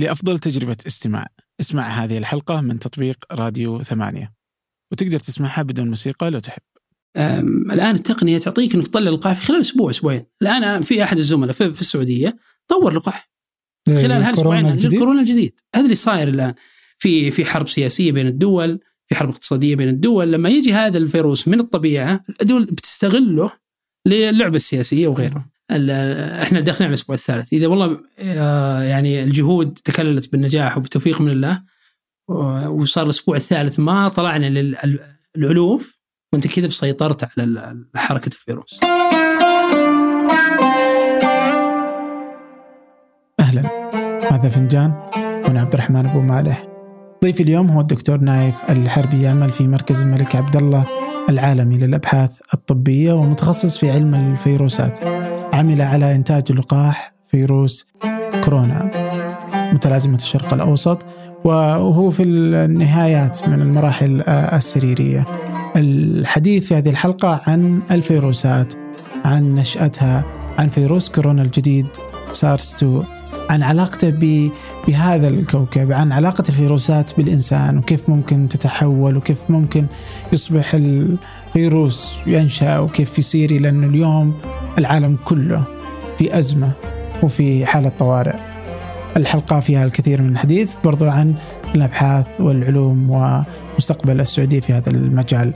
لأفضل تجربة استماع. اسمع هذه الحلقة من تطبيق راديو ثمانية. وتقدر تسمعها بدون موسيقى لو تحب. الآن التقنية تعطيك انك تطلع لقاح في خلال أسبوع أسبوعين. الآن في أحد الزملاء في, في السعودية طور لقاح. خلال هالاسبوعين الكورونا الجديد؟ هذا اللي صاير الآن. في في حرب سياسية بين الدول في حرب اقتصادية بين الدول. لما يجي هذا الفيروس من الطبيعة الدول بتستغله للعبة السياسية وغيره إحنا داخلين على الأسبوع الثالث إذا والله آه، يعني الجهود تكللت بالنجاح وبتوفيق من الله وصار الأسبوع الثالث ما طلعنا للالوف وانت كذا سيطرت على حركة الفيروس. أهلا هذا فنجان وأنا عبد الرحمن أبو مالح. ضيفي اليوم هو الدكتور نايف الحربي يعمل في مركز الملك عبد الله العالمي للأبحاث الطبية ومتخصص في علم الفيروسات. عمل على إنتاج لقاح فيروس كورونا متلازمة الشرق الأوسط وهو في النهايات من المراحل السريرية. الحديث في هذه الحلقة عن الفيروسات عن نشأتها عن فيروس كورونا الجديد سارس 2 عن علاقته بهذا الكوكب عن علاقة الفيروسات بالإنسان وكيف ممكن تتحول وكيف ممكن يصبح الفيروس ينشأ وكيف يصير لأنه اليوم العالم كله في أزمة وفي حالة طوارئ. الحلقة فيها الكثير من الحديث برضو عن الأبحاث والعلوم ومستقبل السعودية في هذا المجال.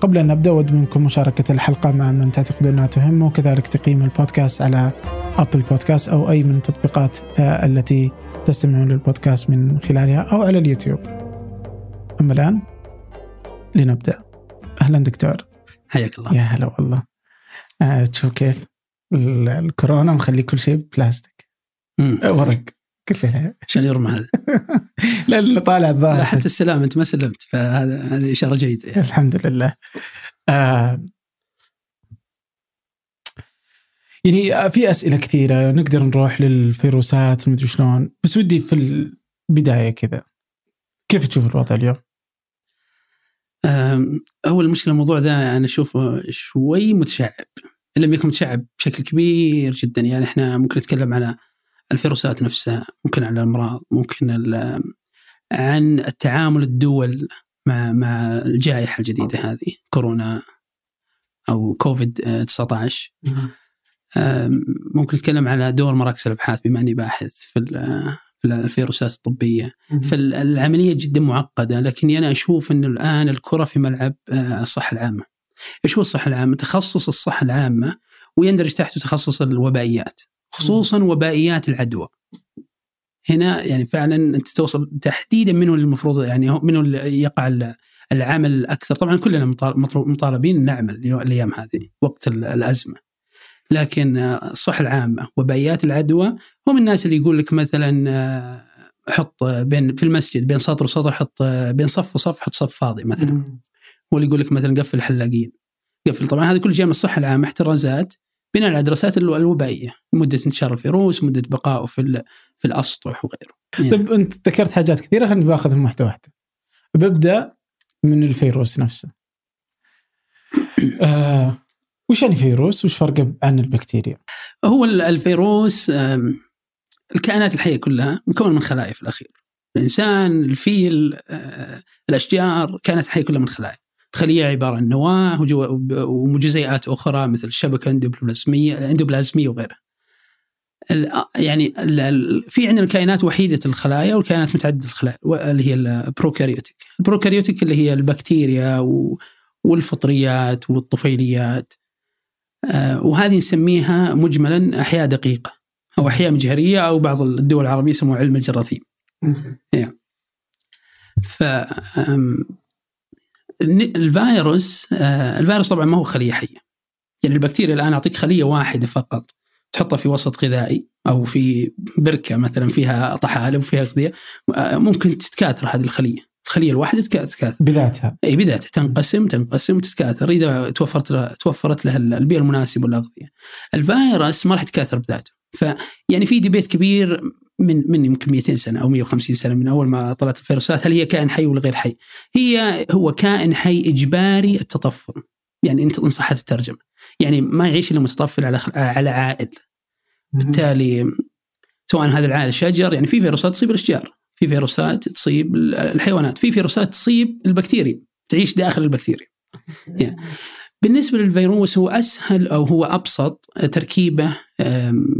قبل أن نبدأ أود منكم مشاركة الحلقة مع من تعتقدون أنها تهم وكذلك تقييم البودكاست على أبل بودكاست أو أي من التطبيقات آه، التي تستمعون للبودكاست من خلالها أو على اليوتيوب. أما الآن لنبدأ. أهلا دكتور. حياك الله. يا هلا والله. آه، تشوف كيف؟ الكورونا مخلي كل شيء بلاستيك. ورق. كل شيء. عشان يرمى هذا. لا اللي طالع الظاهر. حتى السلام أنت ما سلمت فهذا هذه إشارة جيدة يعني. الحمد لله. آه يعني في أسئلة كثيرة نقدر نروح للفيروسات مدري شلون. بس ودي في البداية كذا. كيف تشوف الوضع اليوم؟ أول مشكلة الموضوع ذا أنا أشوفه شوي متشعب. إن لم يكن متشعب بشكل كبير جدا. يعني إحنا ممكن نتكلم على الفيروسات نفسها ممكن على الأمراض ممكن عن التعامل الدول مع مع الجائحة الجديدة هذه كورونا أو كوفيد 19 ممكن نتكلم على دور مراكز الأبحاث بما أني باحث في في الفيروسات الطبية. فالعملية جدا معقدة لكني أنا أشوف إنه الآن الكرة في ملعب آه، الصحة العامة. إيش هو الصحة العامة؟ تخصص الصحة العامة ويندرج تحته تخصص الوبائيات خصوصا وبائيات العدوى. هنا يعني فعلا أنت توصل تحديدا منه المفروض يعني منه يقع العمل الأكثر. طبعا كلنا مطالبين نعمل الأيام هذه وقت الأزمة. لكن الصحة العامة وبائيات العدوى هم الناس اللي يقول لك مثلا حط بين في المسجد بين سطر وسطر حط بين صف وصف حط صف فاضي مثلا. هو اللي يقول لك مثلا قفل الحلاقين. قفل طبعا هذه كل جاية من الصحة العامة احترازات بناء على الدراسات الوبائية مدة انتشار الفيروس مدة بقائه في في الأسطح وغيره. يعني. طيب أنت ذكرت حاجات كثيرة خلينا باخذهم واحدة واحدة. ببدأ من الفيروس نفسه. آه وش يعني فيروس؟ وش فرقه عن البكتيريا؟ هو الفيروس الكائنات الحية كلها مكون من خلايا في الأخير. الإنسان الفيل آه، الأشجار كانت حيه كلها من خلايا الخليه عبارة عن نواة ومجزيئات أخرى مثل الشبكه الاندوبلازميه الاندوبلازميه وغيرها. يعني في عندنا كائنات وحيدة الخلايا وكائنات متعددة الخلايا اللي هي ال prokaryotic. ال prokaryotic اللي هي البكتيريا والفطريات والطفيليات. آه، وهذه نسميها مجملا أحياء دقيقة أو أحياء مجهريه أو بعض الدول العربية يسموها علم الجراثيم. يعني. ف الفيروس آه، الفيروس طبعا ما هو خلية حية. يعني البكتيريا الآن أعطيك خلية واحدة فقط. تحطها في وسط غذائي أو في بركة مثلا فيها طحالب وفيها أغذية آه، ممكن تتكاثر هذه الخلية. الخلية الواحدة تتكاثر. بذاتها. إي بذاتها. تنقسم تنقسم وتتكاثر إذا توفرت لها توفرت لها البيئة المناسبة والاغذيه الفيروس ما راح يتكاثر بذاته. فيعني في ديبيت كبير من من يمكن 200 سنة أو 150 سنة من أول ما طلعت الفيروسات هل هي كائن حي ولا غير حي؟ هي هو كائن حي إجباري التطفل. يعني انت إن صحت الترجمة. يعني ما يعيش إلا متطفل على على عائل. بالتالي سواء هذا العائل شجر يعني في فيروسات تصيب الأشجار. في فيروسات تصيب الحيوانات. في فيروسات تصيب البكتيريا. تعيش داخل البكتيريا. يعني بالنسبة للفيروس هو أسهل أو هو أبسط تركيبة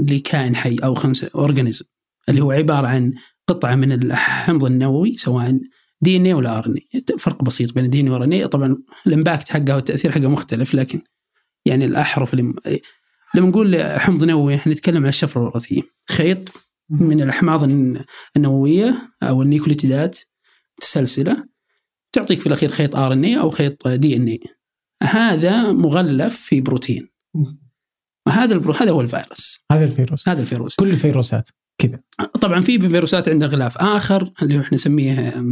لكائن حي أو خلنا نقول organism اللي هو عبارة عن قطعة من الحمض النووي سواء دي إن اي ولا آر إن اي فرق بسيط بين ال DNA وال RNA طبعا ال impact حقه والتأثير حقه مختلف لكن يعني الأحرف اللي لما نقول حمض نووي إحنا نتكلم عن الشفرة الوراثية. خيط من الأحماض النووية أو النيوكليوتيدات متسلسلة تعطيك في الأخير خيط RNA أو خيط DNA هذا مغلف في بروتين. وهذا البرو... هذا هو الفيروس. هذا الفيروس. هذا الفيروس. كل الفيروسات. كذا. طبعا في فيروسات عندها غلاف آخر اللي إحنا نسميه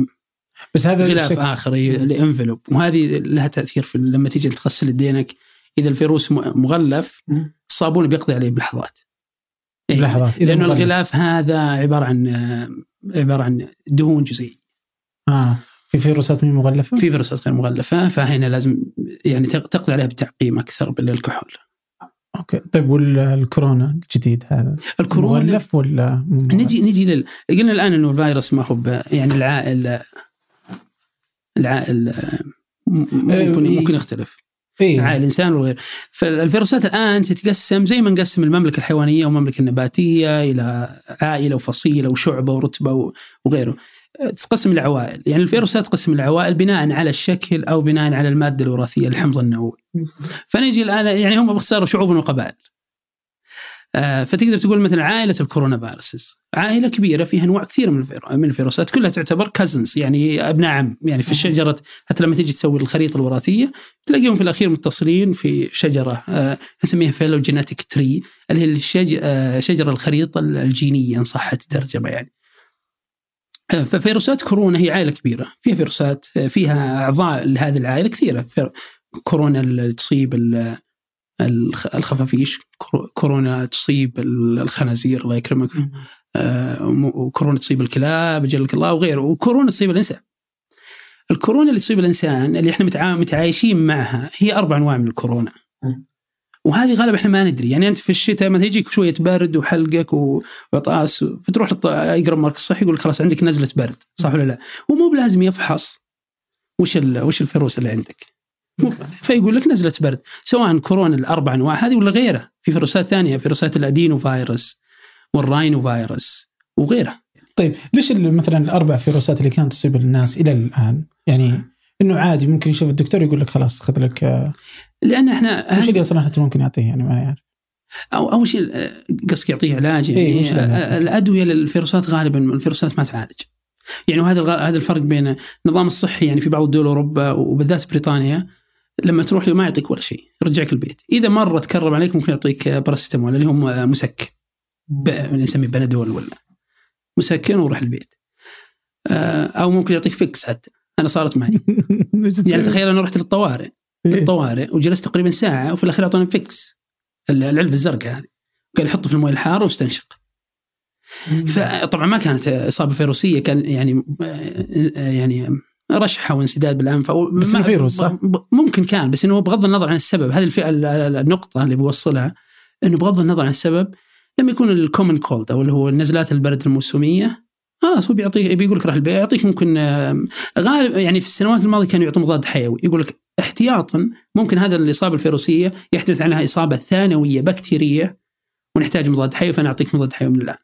بس هذا غلاف الشك... آخر ال envelope. وهذه لها تأثير في لما تيجي تغسل يدينك إذا الفيروس مغلف الصابون بيقضي عليه بلحظات إيه؟ لحظات لأنه الغلاف هذا عبارة عن عبارة عن دهون جزيئيه آه. في فيروسات مغلفة؟ في فيروسات غير مغلفة فهنا لازم يعني تقضي عليها بتعقيم أكثر بالكحول okay. طيب والكورونا الجديد هذا الكورونا مغلف ولا نجي نجي لل... قلنا الآن إنه الفيروس ما هو يعني العائل العائل ممكن إيه. ممكن يختلف. إيه؟ عائل الانسان وغيره فالفيروسات الآن تتقسم زي ما نقسم المملكة الحيوانية والمملكة النباتية إلى عائلة وفصيلة وشعبة ورتبة وغيره. تقسم العوائل. يعني الفيروسات تقسم العوائل بناء على الشكل أو بناء على المادة الوراثية الحمض النووي. فنجي الآن يعني هم باختصار شعوب وقبائل آه فتقدر تقول مثلا عائلة ال coronaviruses. عائلة كبيرة فيها أنواع كثيرة من من الفيروسات كلها تعتبر cousins يعني أبناء عم. يعني في الشجرة حتى لما تيجي تسوي الخريطة الوراثية تلاقيهم في الأخير متصلين في شجرة آه نسميها phylogenetic tree اللي هي الشج... آه الخريطة الجينية إن صحت الترجمة يعني. ففيروسات كورونا هي عائلة كبيرة. فيها فيروسات فيها أعضاء لهذه العائلة كثيرة. كورونا اللي تصيب الخفافيش كورونا تصيب الخنازير الله يكرمك. وكورونا تصيب الكلاب اجلك الله وغيره. وكورونا تصيب الإنسان. الكورونا اللي تصيب الإنسان اللي إحنا متعايشين معها هي أربع أنواع من الكورونا. وهذه غالبا إحنا ما ندري. يعني أنت في الشتاء مثلا يجيك شوية برد وحلقك وعطاس فتروح اقرب مركز صحي يقول لك خلاص عندك نزلة برد صح ولا لا؟ ومو بلازم يفحص وش وش الفيروس اللي عندك. فيقول لك نزلة برد سواء كورونا الأربع أنواع هذه ولا غيرها. في فيروسات ثانية فيروسات الأدينو فايروس والراينو فايروس وغيرها. طيب ليش مثلا الأربع فيروسات اللي كانت تصيب الناس إلى الآن؟ يعني إنه عادي ممكن يشوف الدكتور يقول لك خلاص خذ لك آه، لأن إحنا وش اللي أصلا حتى ممكن يعطيه يعني ما يعرف. أو أول شيء قصدك يعطيه علاج يعني إيه الأدوية للفيروسات غالبا الفيروسات ما تعالج. يعني وهذا هذا الفرق بين النظام الصحي يعني في بعض دول أوروبا وبالذات بريطانيا لما تروح له ما يعطيك ولا شيء يرجعك البيت. إذا مرة تكرر عليك ممكن يعطيك باراسيتامول اللي هو مسكن. نسميه بنادول ولا. مسكن وروح البيت. آه، أو ممكن يعطيك فيكس حتى. أنا صارت معي. يعني تخيل أنا رحت للطوارئ. إيه. للطوارئ وجلست تقريبا ساعة وفي الأخير أعطوني فيكس العلبه الزرقاء هذه. قال يحطه في الموية الحارة واستنشق. فطبعا ما كانت إصابة فيروسيه كان يعني يعني رشحة وانسداد بالأنف بس الفيروس صح؟ ممكن كان بس إنه بغض النظر عن السبب. هذه الفئة النقطة اللي بوصلها إنه بغض النظر عن السبب لما يكون الكومن كولد أو اللي هو النزلات البرد الموسمية خلاص هو بيعطيك بيقول لك راح البيع يعطيك ممكن غالب يعني في السنوات الماضية كانوا يعطوا مضاد حيوي يقول لك احتياطا ممكن هذا الإصابة الفيروسية يحدث عنها إصابة ثانوية بكتيرية ونحتاج مضاد حيوي فأنا أعطيك مضاد حيوي من الآن.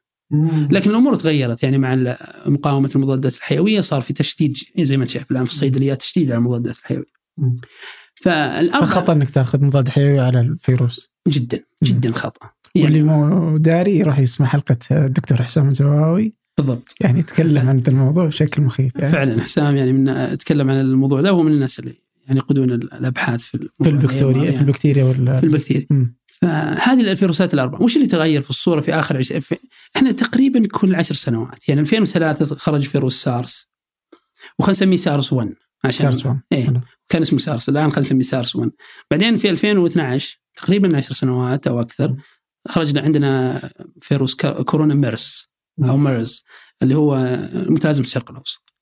لكن الأمور تغيرت يعني مع مقاومة المضادات الحيوية صار في تشديد زي ما انت شايف الآن في الصيدليات تشديد على المضادات الحيوية. فخطأ إنك تأخذ مضاد حيوي على الفيروس. جدا جدا خطأ. يعني واللي مو داري يروح يسمع حلقة الدكتور حسام الزواوي بالضبط. يعني يتكلم عن الموضوع بشكل مخيف. يعني. فعلا حسام يعني من تكلم عن الموضوع ده وهو من الناس اللي يعني يقودون الأبحاث في في البكتيريا يعني. في البكتيريا ولا في البكتيريا. فهذه الفيروسات الأربعة وش اللي تغير في الصورة في آخر عش... في... إحنا تقريبا كل عشر سنوات يعني 2003 خرج فيروس سارس وخلينا نسميه سارس 1 عشان سارس 1 إيه كان اسمه سارس الآن خلينا نسميه سارس 1 بعدين في 2012 تقريبا 10 سنوات أو أكثر خرج عندنا فيروس كورونا ميرس. أو ميرس اللي هو متلازمه الشرق الاوسط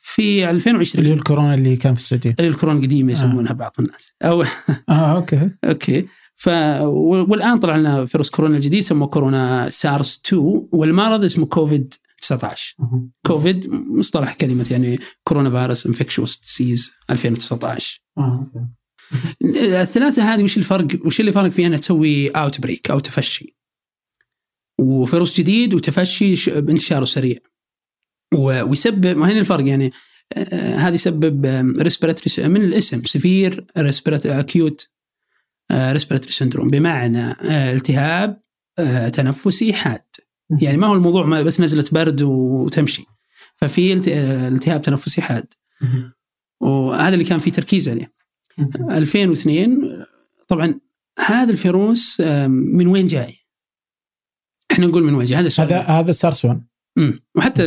في 2020 اللي هو الكورونا اللي كان في السعودية. اللي الكورونا القديمه يسمونها آه. بعض الناس. أو آه okay. okay. ف والآن طلع لنا فيروس كورونا الجديد سموه كورونا سارس 2 والمرض اسمه كوفيد 19 كوفيد مصطلح كلمة يعني coronavirus infectious disease 2019 الثلاثة هذه وش الفرق؟ وش اللي فرق فيها إنها تسوي outbreak أو تفشي؟ وفيروس جديد وتفشي انتشاره سريع. ويسبب ما هنا الفرق يعني؟ آه، هذا يسبب respiratory من الاسم severe respiratory acute respiratory syndrome بمعنى آه، التهاب آه، تنفسي حاد. يعني ما هو الموضوع ما بس نزله برد وتمشي. ففي الت- التهاب تنفسي حاد. وهذا اللي كان فيه تركيز عليه. 2002 طبعا هذا الفيروس من وين جاي؟ إحنا نقول من جاي هذا السؤال هذا هذا سارس 1 مم. وحتى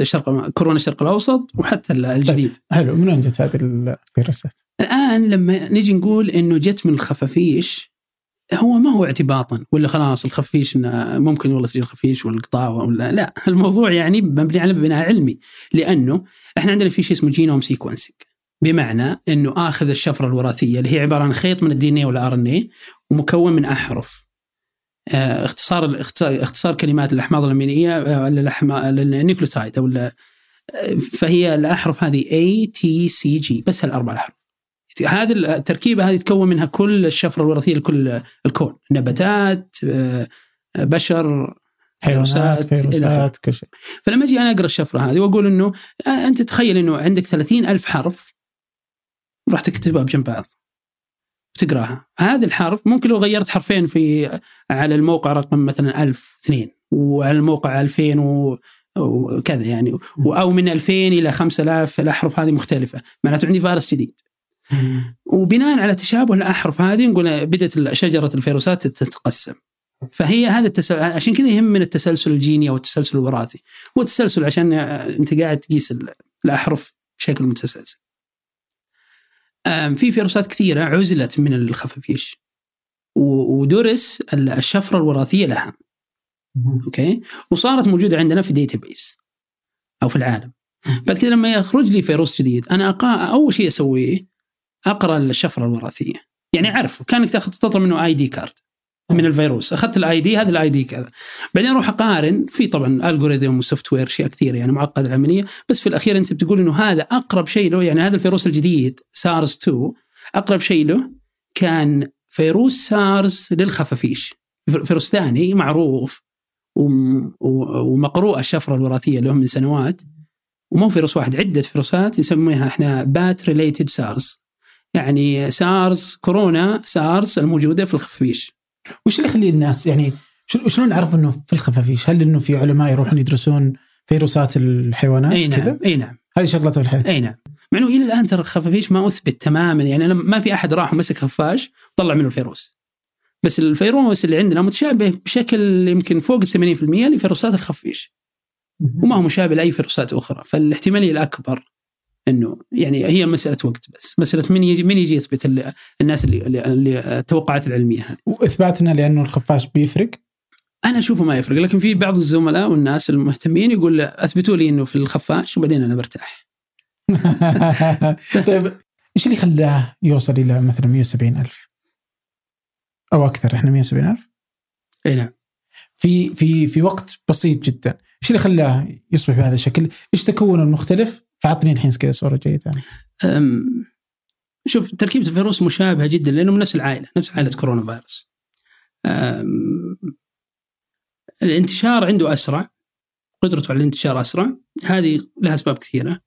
الشرق كورونا الشرق الأوسط وحتى ال- الجديد. حلو. من وين جت هذه الفيروسات؟ الآن لما نجي نقول إنه جت من الخفافيش هو ما هو اعتباطا ولا خلاص الخفافيش ممكن والله تجي الخفيش والقطاوه ولا لا. الموضوع يعني مبني على بناء علمي. لأنه إحنا عندنا في شيء اسمه genome sequencing بمعنى إنه آخذ الشفرة الوراثية اللي هي عبارة عن خيط من ال DNA وال RNA ومكون من أحرف. اختصار اختصار اختصار كلمات الاحماض الامينيه آه، الأحما- ال nucleotide أو آه، فهي الاحرف هذه A T C G بس هالاربع احرف هذه التركيبة هذه تكون منها كل الشفرة الوراثية لكل الكون. نباتات آه، بشر حيوانات فيروسات، كل شيء. فلما أجي أنا أقرأ الشفرة هذه وأقول إنه آه، أنت تخيل إنه عندك 30 ألف حرف راح تكتبها بجنب بعض. تقراها. هذا الحرف ممكن لو غيرت حرفين في على الموقع رقم مثلا 1000 اثنين وعلى الموقع 2000 و وكذا يعني. أو من 2000 إلى 5000 الأحرف هذه مختلفة. معناته عندي فيروس جديد. وبناء على تشابه الأحرف هذه نقول بدأت شجرة الفيروسات تتقسم. فهي هذا التسلسل عشان كذا يهمنا التسلسل الجيني أو التسلسل الوراثي. هو التسلسل عشان أنت قاعد تقيس ال- الأحرف بشكل متسلسل. في فيروسات كثيرة عزلت من الخفافيش. ودرس ال- الشفرة الوراثية لها. okay؟ وصارت موجودة عندنا في database أو في العالم. بعد كذا لما يخرج لي فيروس جديد أنا أول شيء أسويه أقرأ الشفرة الوراثية. يعني أعرفه. كانك تاخذ تطلب منه ID card من الفيروس. أخذت ال ID هذا ال ID كذا. بعدين أروح أقارن. في طبعا algorithm و software أشياء كثيرة يعني معقدة العملية. بس في الأخير أنت بتقول إنه هذا أقرب شيء له يعني هذا الفيروس الجديد سارس 2 أقرب شيء له كان فيروس سارس للخفافيش. فيروس ثاني معروف ومقروء الشفرة الوراثية له من سنوات. ومو فيروس واحد عدة فيروسات نسميها إحنا بات ريليتد سارس يعني سارس كورونا سارس الموجودة في الخفافيش. وش اللي يخلي الناس يعني شل- شلون نعرف إنه في الخفافيش؟ هل إنه في علماء يروحون يدرسون فيروسات الحيوانات أي نعم؟ أي نعم. هذه شغلته في الحياة. أي نعم. مع إنه إلى الآن ترى الخفافيش ما أثبت تماما يعني أنا ما في أحد راح ومسك خفاش وطلع منه الفيروس. بس الفيروس اللي عندنا متشابه بشكل يمكن فوق ال 80% لفيروسات الخفيش وما هو مشابه لأي فيروسات أخرى فالاحتمالية الأكبر إنه يعني هي مسألة وقت بس. مسألة من يجي من يجي يثبت ال- الناس اللي, اللي, التوقعات العلمية هذه. وإثباتنا لأنه الخفاش بيفرق؟ أنا أشوفه ما يفرق لكن في بعض الزملاء والناس المهتمين يقول أثبتوا لي إنه في الخفاش وبعدين أنا برتاح. طيب إيش اللي خلاه يوصل إلى مثلا 170 ألف؟ أو أكثر إحنا 170 ألف؟ إي نعم. في في في وقت بسيط جدا. إيش اللي خلاه يصبح بهذا الشكل؟ إيش تكونه المختلف؟ فاعطني الحين كذا صوره جيده أم، شوف تركيبة الفيروس مشابهة جدا لأنه من نفس العائلة نفس عائلة كورونا فيروس. الانتشار عنده أسرع قدرته على الانتشار أسرع. هذه لها أسباب كثيرة.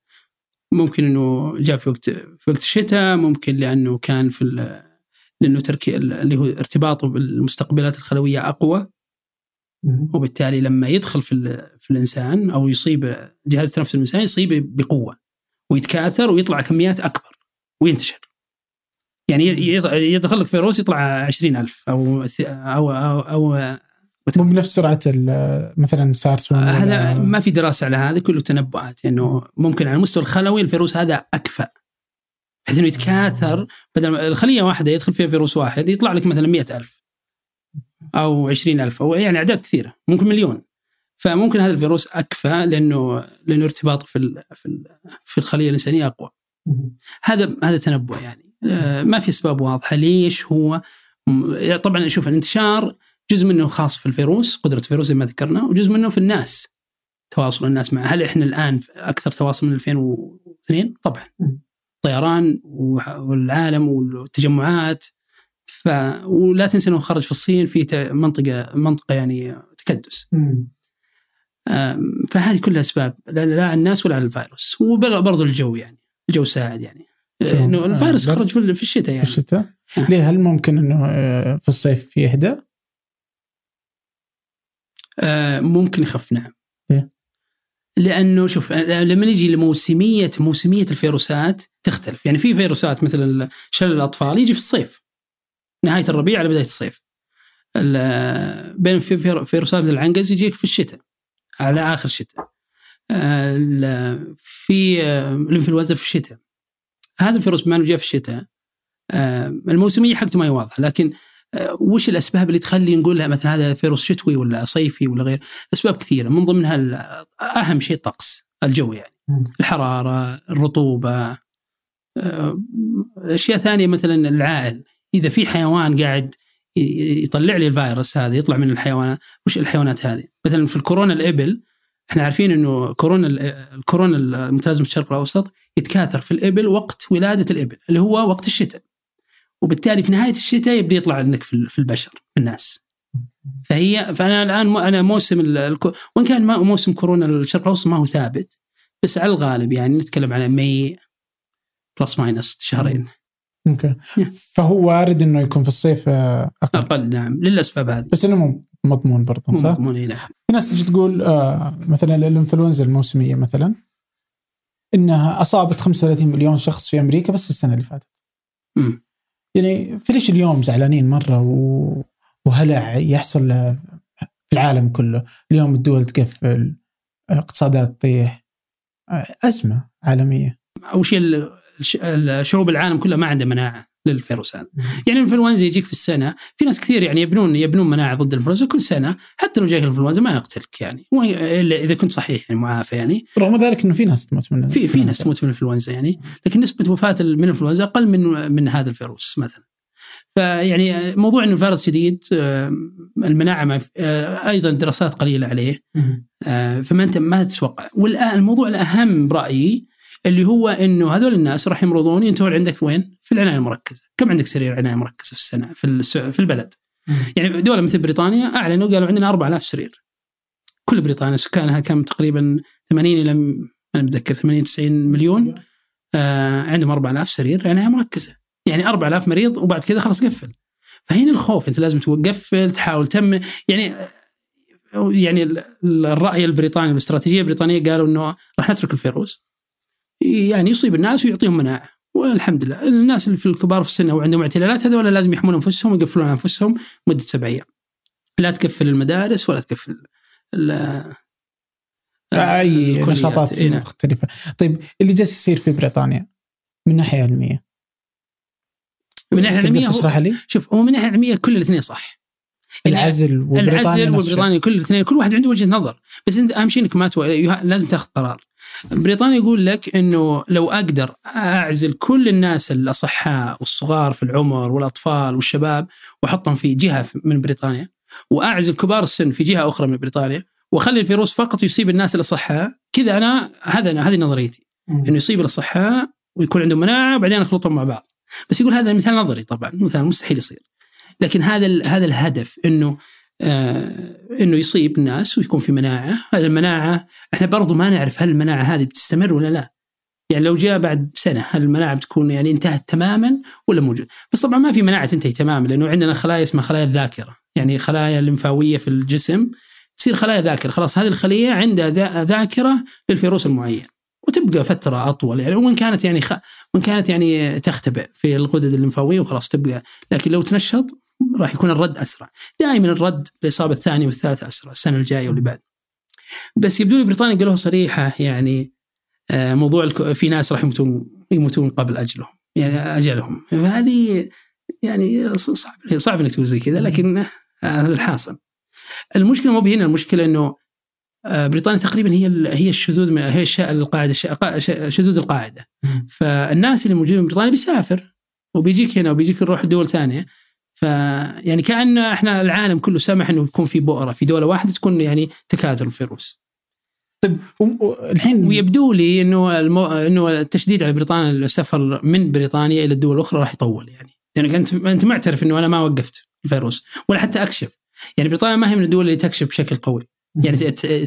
ممكن أنه جاء في وقت في وقت الشتاء ممكن لأنه كان في لأنه تركي اللي هو ارتباطه بالمستقبلات الخلوية أقوى. وبالتالي لما يدخل في في الإنسان أو يصيب جهاز تنفس الإنسان يصيب بقوة ويتكاثر ويطلع كميات أكبر وينتشر. يعني يدخل لك فيروس يطلع 20000 أو أو أو, أو مو بنفس سرعة مثلا سارس هذا ما في دراسة على هذا كله تنبؤات. انه يعني ممكن على المستوى الخلوي الفيروس هذا أكفأ. بحيث إنه يتكاثر بدل ما الخلية واحدة يدخل فيها فيروس واحد يطلع لك مثلا مئة ألف. أو عشرين ألف أو يعني أعداد كثيرة ممكن مليون. فممكن هذا الفيروس أكفى لأنه لأنه ارتباطه في في في الخلية الإنسانية أقوى. هذا هذا تنبؤ يعني. آه، ما في أسباب واضحة ليش هو م- طبعا شوف الانتشار جزء منه خاص في الفيروس قدرة الفيروس زي ما ذكرنا وجزء منه في الناس تواصل الناس مع هل إحنا الآن أكثر تواصل من 2002 طبعا. طيران والعالم والتجمعات ف ولا تنسى إنه خرج في الصين في منطقة منطقة يعني تكدس. فهذه كلها أسباب لا, لا على الناس ولا على الفيروس. وبرضه الجو يعني الجو ساعد يعني. إنه الفيروس آه، خرج في في الشتاء في يعني الشتاء. آه. ليه؟ هل ممكن إنه آه، في الصيف يهدى؟ آه، ممكن يخف نعم. ليه؟ لأنه شوف لما نجي لموسمية موسمية الفيروسات تختلف. يعني في فيروسات مثل شلل الأطفال يجي في الصيف. نهاية الربيع على بداية الصيف. ال- بين في في- فيروسات مثل العنقز يجيك في الشتاء على آخر الشتاء. ال- في الإنفلونزا في الشتاء. هذا الفيروس بما انه جاء في الشتاء. آه، الموسمية حقته ما هي واضحة لكن آه، وش الأسباب اللي تخلي نقول مثلا هذا فيروس شتوي ولا صيفي ولا غير؟ أسباب كثيرة من ضمنها أهم شيء الطقس الجو يعني. الحرارة الرطوبة آه، أشياء ثانية مثلا العائل. إذا في حيوان قاعد يطلع لي الفيروس هذا يطلع من الحيوانات وش الحيوانات هذه؟ مثلا في الكورونا الإبل إحنا عارفين إنه كورونا ال- الكورونا المتلازمه الشرق الأوسط يتكاثر في الإبل وقت ولادة الإبل اللي هو وقت الشتاء. وبالتالي في نهاية الشتاء يبدأ يطلع عندك في ال- في البشر في الناس. فهي فأنا الآن أنا موسم وإن كان موسم كورونا الشرق الأوسط ما هو ثابت بس على الغالب يعني نتكلم على ماي plus minus شهرين. okay. فهو وارد إنه يكون في الصيف آه، أقل أقل نعم للأسباب هذه بس إنه مو مضمون برضه مو صح؟ مضمون نعم في ناس تجي تقول آه مثلا الإنفلونزا الموسمية مثلا إنها أصابت 35 مليون شخص في أمريكا بس في السنة اللي فاتت. مم. يعني في ليش اليوم زعلانين مرة و... وهلع يحصل في العالم كله، اليوم الدول تقفل اقتصادات تطيح آه، أزمة عالمية. اول شيء الشعوب العالم كلها ما عندها مناعة للفيروس هذا يعني الإنفلونزا يجيك في السنة في ناس كثير يعني يبنون يبنون مناعة ضد الانفلونزا كل سنة حتى لو جاك الإنفلونزا ما يقتلك يعني. إلا إذا كنت صحيح يعني معافى يعني. رغم ذلك إنه في ناس تموت من في في ناس تموت من الإنفلونزا يعني. لكن نسبة وفاة من الإنفلونزا أقل من من هذا الفيروس مثلا. فيعني موضوع إنه الفيروس جديد آه، المناعة ما آه، أيضا دراسات قليلة عليه. آه، فما انت ما تتوقع. والآن الموضوع الأهم برأيي اللي هو إنه هذول الناس راح يمرضون ينتهون عندك وين؟ في العناية المركزة، كم عندك سرير عناية مركزة في السنة في في البلد؟ يعني دولة مثل بريطانيا أعلنوا قالوا عندنا 4000 سرير. كل بريطانيا سكانها كم تقريبا 80 إلى م- أنا متذكر 80 90 مليون آه عندهم 4000 سرير عناية مركزة. يعني 4000 مريض وبعد كذا خلاص قفل. فهنا الخوف أنت لازم تقفل تحاول تم يعني يعني ال- ال- الرأي البريطاني الاستراتيجية البريطانية قالوا إنه راح نترك الفيروس يعني يصيب الناس ويعطيهم مناعه والحمد لله الناس اللي في الكبار في السن وعندهم اعتلالات هذول لازم يحمون أنفسهم ويقفلون أنفسهم مدة سبع أيام لا تقفل المدارس ولا تقفل ال- أي. نشاطات إي نعم. مختلفة. طيب اللي جالس يصير في بريطانيا من ناحية علمية من ناحية علمية تشرح لي؟ شوف هو من ناحية علمية كل الاثنين صح يعني العزل وبريطانيا العزل. وبريطانيا كل الاثنين كل واحد عنده وجهة نظر بس أنت أهم شيء إنك ما تو... لازم تاخذ قرار بريطانيا يقول لك إنه لو أقدر أعزل كل الناس الأصحاء والصغار في العمر والأطفال والشباب وأحطهم في جهة من بريطانيا وأعزل كبار السن في جهة أخرى من بريطانيا وأخلي الفيروس فقط يصيب الناس الأصحاء كذا أنا هذا هذه نظريتي. إنه يصيب الأصحاء ويكون عندهم مناعة وبعدين اخلطهم مع بعض بس يقول هذا مثال نظري طبعا مثال مستحيل يصير لكن هذا هذا الهدف إنه إنه يصيب الناس ويكون في مناعة. هذه المناعة إحنا برضو ما نعرف هل المناعة هذه بتستمر ولا لا. يعني لو جاء بعد سنة هل المناعة بتكون يعني انتهت تماما ولا موجود بس طبعا ما في مناعة تنتهي تماما لأنه عندنا خلايا اسمها خلايا الذاكرة. يعني خلايا الليمفاوية في الجسم تصير خلايا ذاكرة. خلاص هذه الخلية عندها ذا- ذاكرة للفيروس المعين. وتبقى فترة أطول. يعني وإن كانت يعني خ... وإن كانت يعني تختبئ في الغدد الليمفاوية وخلاص تبقى. لكن لو تنشط راح يكون الرد أسرع. دائما الرد الاصابه الثانية والثالثة أسرع السنة الجاية واللي بعد. بس يبدو لي بريطانيا قالوها صريحة يعني آه، موضوع. في ناس راح يموتون يموتون قبل أجلهم يعني أجلهم. هذه يعني صعب صعب إنك تقول زي كذا لكن هذا الحاصل. المشكلة مو بهنا المشكلة إنه آه، بريطانيا تقريبا هي هي الشذوذ من هي القاعدة شذوذ القاعدة. فالناس اللي موجودين بريطانيا بيسافر وبيجيك هنا وبيجيك يروح دول ثانية. فيعني كأن إحنا العالم كله سمح إنه يكون في بؤرة في دولة واحدة تكون يعني تكاثر الفيروس طيب الحين ويبدو لي إنه المو... إنه التشديد على بريطانيا السفر من بريطانيا إلى الدول الأخرى راح يطول يعني. لأنك أنت أنت معترف إنه أنا ما وقفت الفيروس ولا حتى أكشف. يعني بريطانيا ما هي من الدول اللي تكشف بشكل قوي. يعني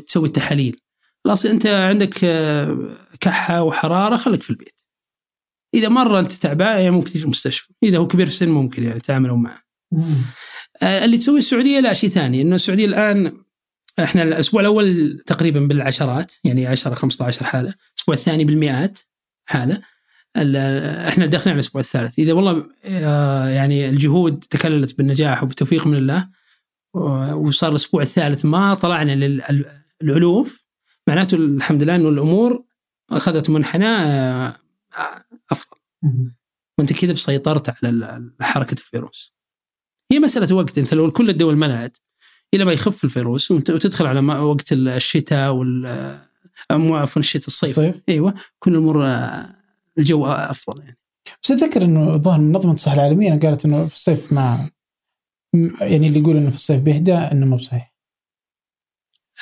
تسوي التحاليل. خلاص أنت عندك آه، كحة وحرارة خليك في البيت. إذا مرة أنت تعبان يعني ممكن تجي المستشفى إذا هو كبير في السن ممكن يعني تعاملون معه. اللي تسويه السعودية لا شيء ثاني إنه السعودية الآن إحنا الأسبوع الأول تقريبا بالعشرات يعني 10 15 حالة، الأسبوع الثاني بالمئات حالة. ال- إحنا داخلين على الأسبوع الثالث، إذا والله آه، يعني الجهود تكللت بالنجاح وبالتوفيق من الله وصار الأسبوع الثالث ما طلعنا للالوف معناته الحمد لله إنه الأمور أخذت منحنى آه، أفضل. وأنت كذا بسيطرت على حركة الفيروس. هي مسألة وقت. أنت لو كل الدول منعت إلى ما يخف الفيروس وت- وتدخل على وقت الشتاء وال آه، عفوا الشتاء الصيف. الصيف. إيوه كل الأمور آه، الجو أفضل يعني. بس أتذكر إنه الظاهر منظمه الصحة العالمية قالت إنه في الصيف ما يعني اللي يقول إنه في الصيف بيهدى إنه مو بصحيح.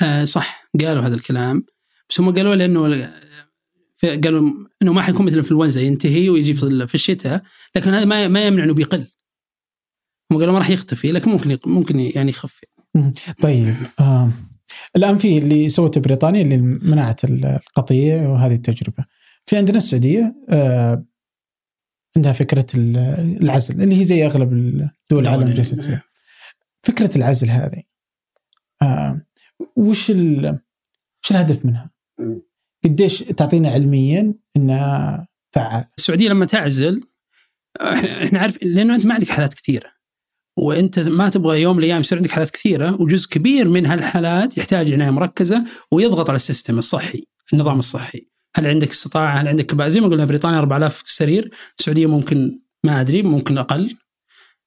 آه صح قالوا هذا الكلام. بس هم قالوا لأنه في- قالوا إنه ما حيكون مثل الإنفلونزا ينتهي ويجي في ال- في الشتاء لكن هذا ما ما يمنع إنه بيقل. هم قالوا ما راح يختفي لكن ممكن يق- ممكن يعني يخف طيب آه. الآن في اللي سوته بريطانيا اللي منعت ال- القطيع وهذه التجربة. في عندنا السعودية آه عندها فكرة ال- العزل اللي هي زي أغلب الدول العالم جالسه تسوي فكرة العزل هذه آه وش ال- وش الهدف منها؟ قديش تعطينا علميا إنها فعال؟ السعودية لما تعزل إحنا عارف لأنه أنت ما عندك حالات كثيرة. وانت ما تبغى يوم من الأيام يصير عندك حالات كثيرة وجزء كبير من هالحالات يحتاج عنايه مركزة ويضغط على السيستم الصحي، النظام الصحي. هل عندك استطاعة؟ هل عندك كبا- زي ما قلنا بريطانيا 4000 سرير، السعودية ممكن ما أدري ممكن أقل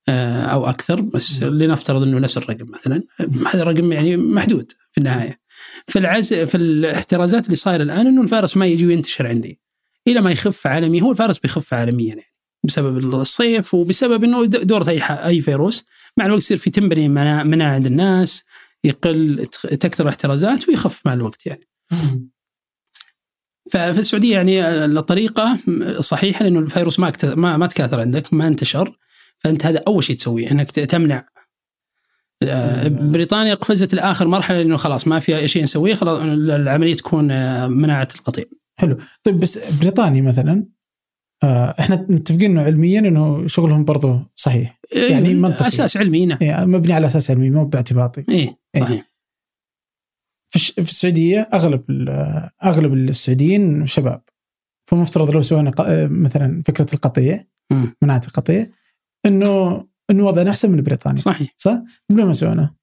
آه، أو أكثر بس لنفترض إنه نفس الرقم مثلا، هذا رقم يعني محدود في النهاية. في العز في الاحترازات اللي صايرة الآن إنه الفيروس ما يجي وينتشر عندي. إلى ما يخف عالمي هو الفيروس بيخف عالميا يعني بسبب الصيف وبسبب إنه دورة أي أي فيروس. مع الوقت يصير في تنبني مناعه مناعة عند الناس يقل تكثر الاحترازات ويخف مع الوقت يعني. ففي السعودية يعني الطريقة صحيحة لأنه الفيروس ما ما ما تكاثر عندك ما انتشر. فأنت هذا أول شيء تسويه إنك تمنع. آه، بريطانيا قفزت لآخر مرحلة لأنه خلاص ما في شيء نسويه خلاص العملية تكون آه، مناعة القطيع. طيب بس بريطانيا مثلا إحنا متفقين إنه علميا إنه شغلهم برضو صحيح يعني منطقي. أساس علمي نعم يعني مبني على أساس علمي مو باعتباطي إيه إيه. صحيح في, السعودية أغلب أغلب السعوديين شباب فمفترض لو سوينا آه، مثلا فكرة القطيع. مناعه القطيع إنه إنه وضعنا أحسن من بريطانيا صحيح صح؟ ليه ما سوينا؟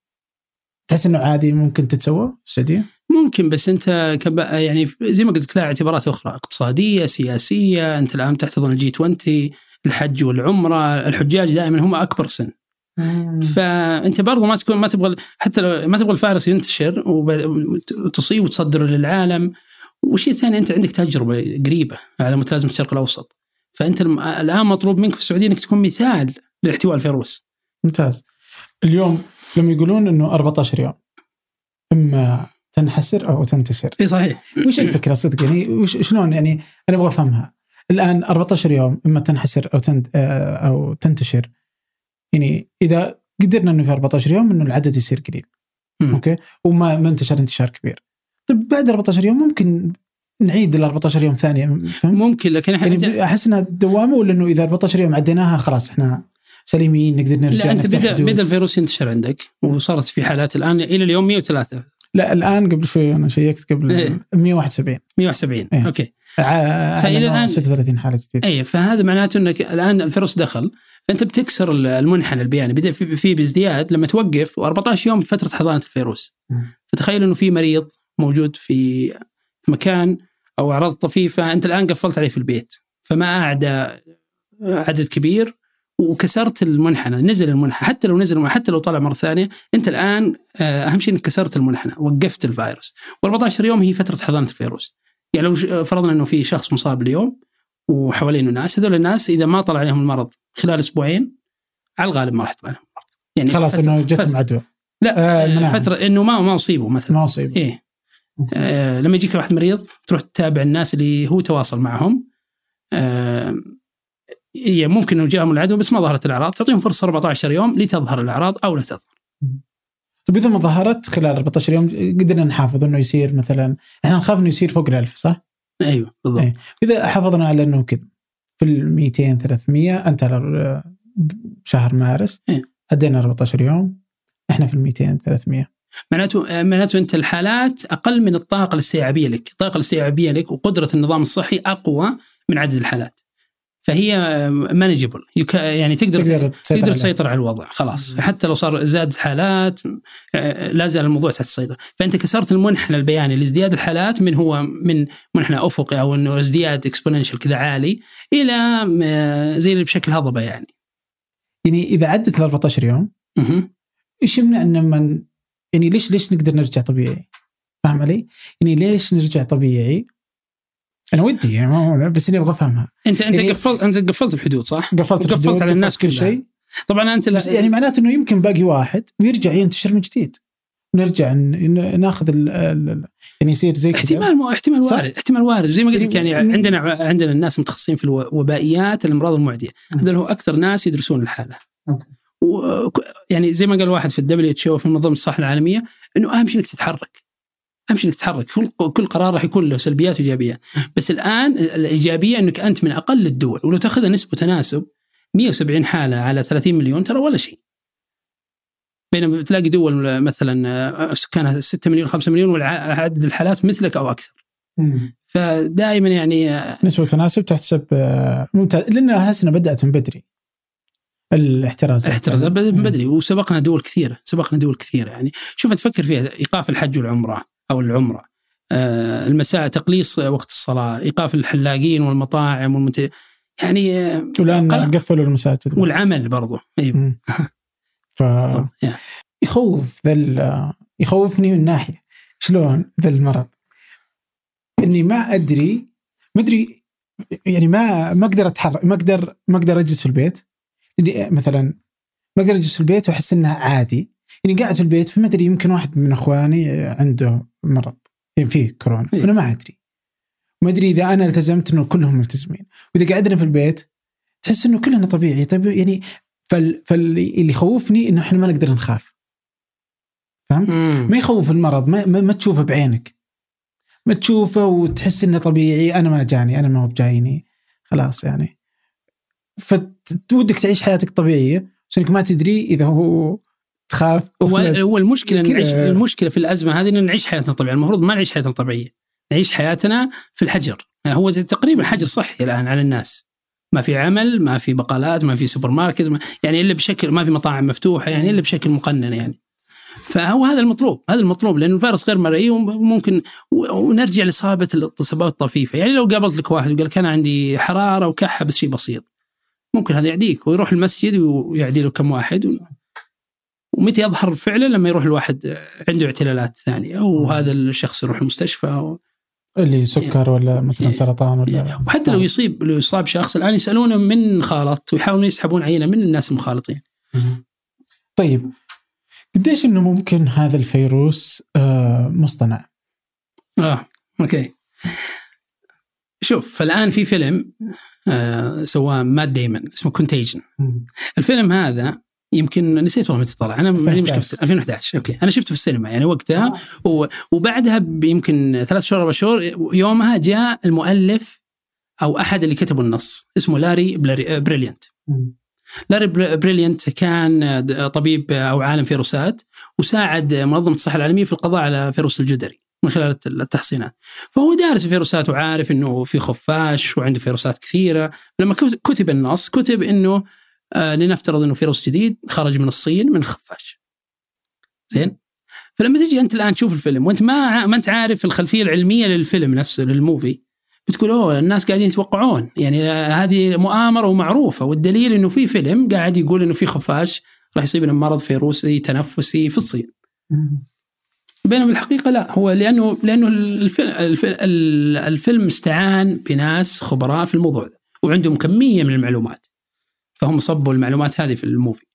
تحس إنه عادي ممكن تتسوى في السعودية؟ ممكن بس أنت كب... يعني زي ما قلت لك لها اعتبارات أخرى اقتصادية سياسية أنت الآن تحتضن الجي 20 الحج والعمرة الحجاج دائما هم أكبر سن. فأنت برضو ما تكون ما تبغى حتى لو ما تبغى الفيروس ينتشر وتصيب وتصدره للعالم. والشيء الثاني أنت عندك تجربة قريبة على متلازمة الشرق الأوسط. فأنت الآن مطلوب منك في السعودية إنك تكون مثال لاحتواء الفيروس. ممتاز. اليوم لما يقولون إنه 14 يوم إما تنحسر أو تنتشر. إي صحيح. وش الفكرة صدق؟ يعني وش شلون؟ يعني أنا أبغى أفهمها. الآن 14 يوم إما تنحسر أو تنت آه، أو تنتشر. يعني إذا قدرنا إنه في 14 يوم إنه العدد يصير قليل. مم. أوكي؟ وما ما انتشر انتشار كبير. طيب بعد 14 يوم ممكن نعيد ال 14 يوم ثانية فهمت؟ ممكن لكن إحنا يعني أحس إنها دوامة ولا إنه إذا 14 يوم عديناها خلاص إحنا سليمين نقدر نرجع لا أنت بدا حدود. بدا الفيروس ينتشر عندك وصارت في حالات الآن إلى اليوم 103 لا الآن قبل شوي أنا شيكت قبل إيه. 171 170 إيه. أوكي أعلنوا الآن- 36 حالة جديدة اي فهذا معناته إنك الآن الفيروس دخل فأنت بتكسر المنحنى البياني بدأ في في بازدياد لما توقف و14 يوم فترة حضانة الفيروس. فتخيل إنه في مريض موجود في مكان أو أعراض طفيفة أنت الآن قفلت عليه في البيت فما أعدى عدد كبير وكسرت المنحنى نزل المنحنى حتى لو نزل المنحنى حتى لو طلع مرة ثانية أنت الآن آه، أهم شيء إنك كسرت المنحنى وقفت الفيروس. و14 يوم هي فترة حضانة الفيروس. يعني لو ش- فرضنا إنه في شخص مصاب اليوم وحوالينه ناس هذول الناس إذا ما طلع عليهم المرض خلال أسبوعين على الغالب ما راح يطلع لهم مرض يعني خلاص إنه جتهم عدوى لا آه، آه. فترة إنه ما ما اصيبوا مثلا. ما اصيب إيه. آه لما يجيك واحد مريض تروح تتابع الناس اللي هو تواصل معهم. آه هي ممكن إنه جاهم العدوى بس ما ظهرت الأعراض تعطيهم فرصة 14 يوم لتظهر الأعراض أو لا تظهر طيب إذا ما ظهرت خلال 14 يوم قدرنا نحافظ إنه يصير مثلا إحنا نخاف إنه يصير فوق الألف صح؟ أيوه بالضبط إيه. إذا حافظنا على إنه كذا في ال 200 300 أنت بشهر مارس إيه. عدينا 14 يوم إحنا في ال 200 300 معناته معناته أنت الحالات أقل من الطاقة الاستيعابية لك، الطاقة الاستيعابية لك وقدرة النظام الصحي أقوى من عدد الحالات. فهي مانجبل يعني تقدر تقدر تسيطر تقدر. تسيطر على الوضع خلاص. حتى لو صار زادت حالات آه، لا زال الموضوع تحت السيطرة فأنت كسرت المنحنى البياني لازدياد الحالات من هو من منحنى أفقي أو إنه ازدياد اكسبوننشال كذا عالي إلى آه، زي اللي بشكل هضبة يعني يعني إذا عدت ال 14 يوم. إيش يمنع إن من يعني ليش ليش نقدر نرجع طبيعي؟ فاهم علي؟ يعني ليش نرجع طبيعي؟ أنا ودي يعني ما- بس إني أبغى أفهمها. انت أنت يعني- قفلت أنت قفلت الحدود صح؟ قفلت الحدود، على الناس كل. شيء. طبعا أنت بس يعني معناته إنه يمكن باقي واحد ويرجع ينتشر من جديد. نرجع ناخذ ال ال يعني يصير زي كذا. احتمال مو احتمال. وارد احتمال وارد. زي ما قلت لك يعني يعني- عندنا عندنا الناس متخصصين في الوبائيات الامراض المعدية. مم. هذول هو أكثر ناس يدرسون الحالة. يعني زي ما قال واحد في ال WHO في منظمه الصحة العالمية إنه أهم شيء إنك تتحرك. اهم شيء انك تتحرك كل كل قرار راح يكون له سلبيات وإيجابيات. بس الآن الإيجابية أنك أنت من أقل الدول ولو تأخذها نسبة تناسب 170 حالة على 30 مليون ترى ولا شيء. بينما تلاقي دول مثلا سكانها 6 مليون 5 مليون وعدد الحالات مثلك أو أكثر. فدائما يعني نسبة تناسب تحسب آه، ممتاز. لأن احس انها بدأت من بدري الاحتراز الاحتراز من بدري وسبقنا دول كثيرة سبقنا دول كثيرة يعني. شوف تفكر فيها إيقاف الحج والعمرة. أو العمرة. آه، المساء تقليص وقت الصلاة إيقاف الحلاقين والمطاعم والمنت... يعني آه، والآن قرأ. قفلوا المساجد والعمل برضو. مم. ف. يخوف ذا ال- يخوفني من ناحية. شلون ذا المرض؟ إني ما أدري ما أدري يعني ما ما أقدر أتحرك ما أقدر ما أقدر أجلس في البيت. مثلا ما أقدر أجلس في البيت وأحس إنه عادي. يعني قاعد في البيت فما أدري يمكن واحد من إخواني عنده مرض. يعني فيه كورونا. إيه. أنا ما أدري. ما أدري إذا أنا التزمت إنه كلهم ملتزمين. وإذا قعدنا في البيت تحس إنه كلنا طبيعي. طيب يعني فال فاللي يخوفني إنه إحنا ما نقدر نخاف. فهمت؟ مم. ما يخوف المرض. ما, ما, ما تشوفه بعينك. ما تشوفه وتحس إنه طبيعي. أنا ما جاني. أنا ما هو بجايني. خلاص يعني. فتودك تعيش حياتك طبيعية. بس انك ما تدري إذا هو تخاف. هو هو المشكلة. نعيش المشكلة في الأزمة هذه ان نعيش حياتنا طبيعية. المفروض ما نعيش حياتنا طبيعية. نعيش حياتنا في الحجر. يعني هو تقريبا حجر صحي الآن على الناس. ما في عمل ما في بقالات ما في سوبر ماركت ما يعني إلا بشكل ما في مطاعم مفتوحة يعني إلا بشكل مقنن يعني. فهو هذا المطلوب. هذا المطلوب لأنه الفيروس غير مرئي وممكن ونرجع لاصابه الاصابات الطفيفة. يعني لو قابلت لك واحد وقال لك أنا عندي حرارة وكحة بس شيء بسيط ممكن هذا يعديك ويروح المسجد ويعدي له كم واحد و... ومتى يظهر فعلا لما يروح الواحد عنده اعتلالات ثانية وهذا الشخص يروح المستشفى و... اللي سكر ولا مثلا إيه. سرطان ولا وحتى لو يصيب لو يصاب شخص الآن يسالونه من خالط ويحاولون يسحبون عينة من الناس المخالطين. طيب قديش إنه ممكن هذا الفيروس آه مصطنع؟ آه أوكي. شوف فالآن في فيلم آه سواه مات ديمن اسمه Contagion. الفيلم هذا يمكن نسيت والله متى طلع. أنا ماني متأكد 2011. 2011 أوكي. أنا شفته في السينما يعني وقتها. و- وبعدها بيمكن ثلاث شهور أربع شهور يومها جاء المؤلف أو أحد اللي كتبوا النص. اسمه لاري بريليانت. لاري بر- بريليانت كان طبيب أو عالم فيروسات وساعد منظمة الصحة العالمية في القضاء على فيروس الجدري من خلال التحصينات. فهو دارس الفيروسات وعارف إنه في خفاش وعنده فيروسات كثيرة. لما كت- كتب النص كتب إنه آه لنفترض إنه فيروس جديد خرج من الصين من الخفاش. زين؟ فلما تجي أنت الآن تشوف الفيلم وأنت ما ما أنت عارف الخلفية العلمية للفيلم نفسه لل movie بتقول أوه الناس قاعدين يتوقعون. يعني هذه مؤامرة ومعروفة والدليل إنه في فيلم قاعد يقول إنه في خفاش راح يصيبنا مرض فيروسي تنفسي في الصين. بينما بالحقيقة لا هو لأنه لأنه الفيلم, الفيلم, الفيلم استعان بناس خبراء في الموضوع ده وعندهم كمية من المعلومات. فهم صبوا المعلومات هذه في ال movie.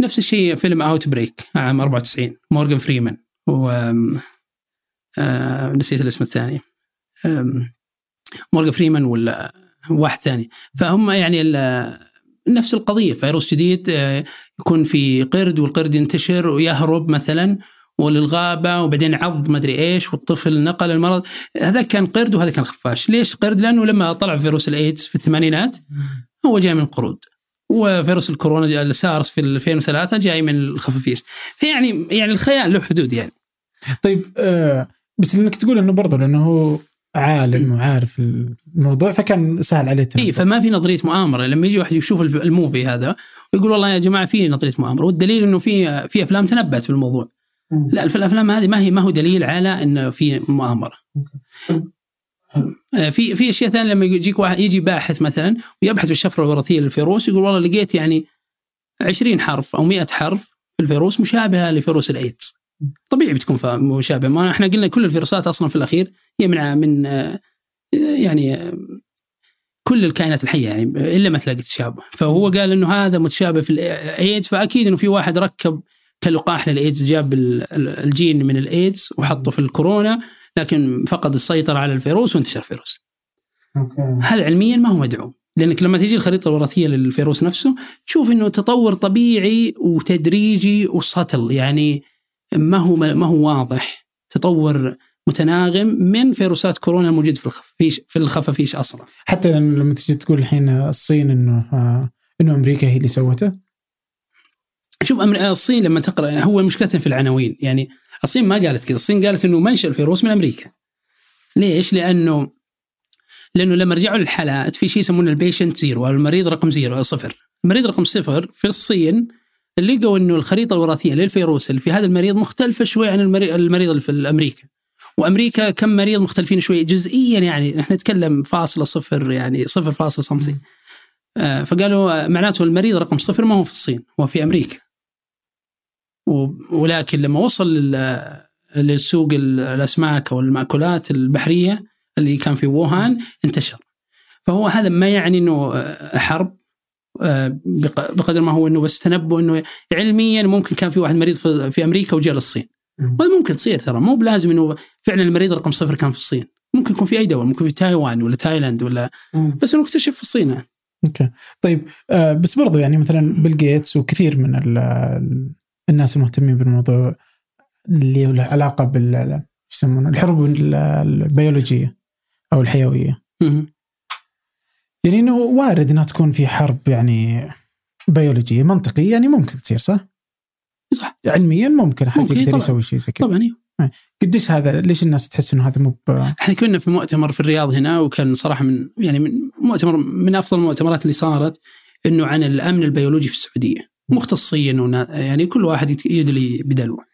نفس الشيء فيلم Outbreak عام 94 مورغان فريمان و آه نسيت الاسم الثاني. مورغان فريمان ولا واحد ثاني. فهم يعني نفس القضية فيروس جديد آه، يكون في قرد والقرد ينتشر ويهرب مثلا وللغابة وبعدين عض ما أدري إيش والطفل نقل المرض. هذا كان قرد وهذا كان خفاش. ليش قرد؟ لأنه لما طلع فيروس الايدز في الثمانينات هو جاي من القرود. وفيروس الكورونا السارس في 2003 جاي من الخفافيش فيعني يعني الخيال له حدود يعني. طيب آه بس إنك تقول إنه برضه لأنه هو عالم وعارف الموضوع فكان سهل عليه اي فما في نظرية مؤامرة. لما يجي واحد يشوف الموفي هذا ويقول والله يا جماعة في نظرية مؤامرة. والدليل إنه في في أفلام تنبأت بالموضوع لا في الأفلام هذه ما هي ما هو دليل على إنه في مؤامرة. في في أشياء ثانية لما يجيك واحد يجي باحث مثلا ويبحث بالشفرة الوراثية للفيروس يقول والله لقيت يعني 20 حرف أو 100 حرف في الفيروس مشابهة لفيروس الايدز طبيعي بتكون مشابهة. ما إحنا قلنا كل الفيروسات أصلا في الأخير هي من من آه، يعني آه، كل الكائنات الحية يعني إلا ما تلاقي تشابه. فهو قال إنه هذا متشابه في الايدز فأكيد إنه في واحد ركب كلقاح للايدز جاب الجين من الايدز وحطه في الكورونا. لكن فقد السيطرة على الفيروس وانتشر الفيروس. أوكي. هذا علميا ما هو مدعوم لأنك لما تجي الخريطة الوراثية للفيروس نفسه تشوف إنه تطور طبيعي وتدريجي وسطل يعني ما هو ما هو واضح تطور متناغم من فيروسات كورونا الموجود في الخفافيش في الخفافيش أصلا. حتى لما تجي تقول الحين الصين إنه آه، إنه أمريكا هي اللي سوته شوف الصين لما تقرأ هو مشكلتنا في العناوين يعني الصين ما قالت كذا الصين قالت إنه منشا الفيروس من أمريكا. ليش؟ لأنه لأنه لما رجعوا للحالات في شيء يسمونه ال patient zero المريض رقم زيرو صفر. المريض رقم صفر في الصين لقوا إنه الخريطة الوراثية للفيروس اللي في هذا المريض مختلفة شوي عن المريض اللي في أمريكا. وأمريكا كم مريض مختلفين شوي جزئيا يعني. نحن نتكلم فاصلة صفر يعني صفر فاصلة something آه، فقالوا معناته المريض رقم صفر ما هو في الصين هو في أمريكا. ولكن لما وصل للسوق الأسماك أو المأكولات البحرية اللي كان في ووهان انتشر. فهو هذا ما يعني إنه حرب آه، بقدر ما هو إنه بس تنبؤ إنه علميا ممكن كان في واحد مريض في أمريكا وجاء للصين. وهذا ممكن تصير ترى. مو بلازم إنه فعلا المريض رقم صفر كان في الصين. ممكن يكون في أي دوله ممكن في تايوان ولا تايلاند ولا بس إنه اكتشف في الصين يعني. أوكي. طيب آه بس برضو يعني مثلا بيل جيتس وكثير من الناس المهتمين بالموضوع اللي له علاقة بال يسمونه؟ الحروب البيولوجية أو الحيوية. يعني إنه وارد إنها تكون في حرب يعني بيولوجية منطقي يعني ممكن تصير صح؟ صح. علميا ممكن حد يقدر يسوي شيء زي كذا. طبعا أيوه قديش هذا ليش الناس تحس إنه هذا مو إحنا كنا في مؤتمر في الرياض هنا وكان صراحة من يعني من مؤتمر من أفضل المؤتمرات اللي صارت إنه عن الأمن البيولوجي في السعودية. مختصين يعني كل واحد يدلي بدلوه.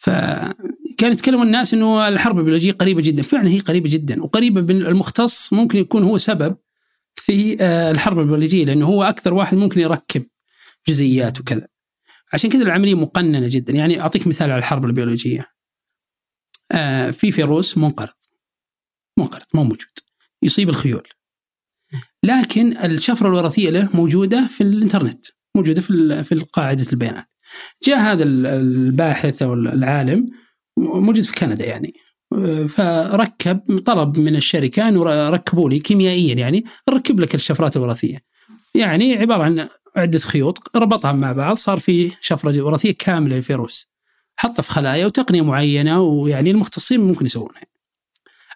فكان يتكلموا الناس إنه الحرب البيولوجيه قريبة جدا. فعلا هي قريبة جدا. وقريبة المختص ممكن يكون هو سبب في آه، الحرب البيولوجيه لأنه هو أكثر واحد ممكن يركب جزيئات وكذا. عشان كذا العملية مقننة جدا. يعني أعطيك مثال على الحرب البيولوجيه آه، في فيروس منقرض. منقرض مو موجود. يصيب الخيول. لكن الشفرة الوراثية له موجودة في الإنترنت. موجودة في في قاعدة البيانات. جاء هذا الباحث أو العالم موجود في كندا يعني فركب طلب من الشركة انه ركبوا لي كيميائيا يعني نركب لك الشفرات الوراثية. يعني عبارة عن عدة خيوط ربطها مع بعض صار في شفرة وراثية كاملة للفيروس. حطها في خلايا وتقنية معينة ويعني المختصين ممكن يسوونها.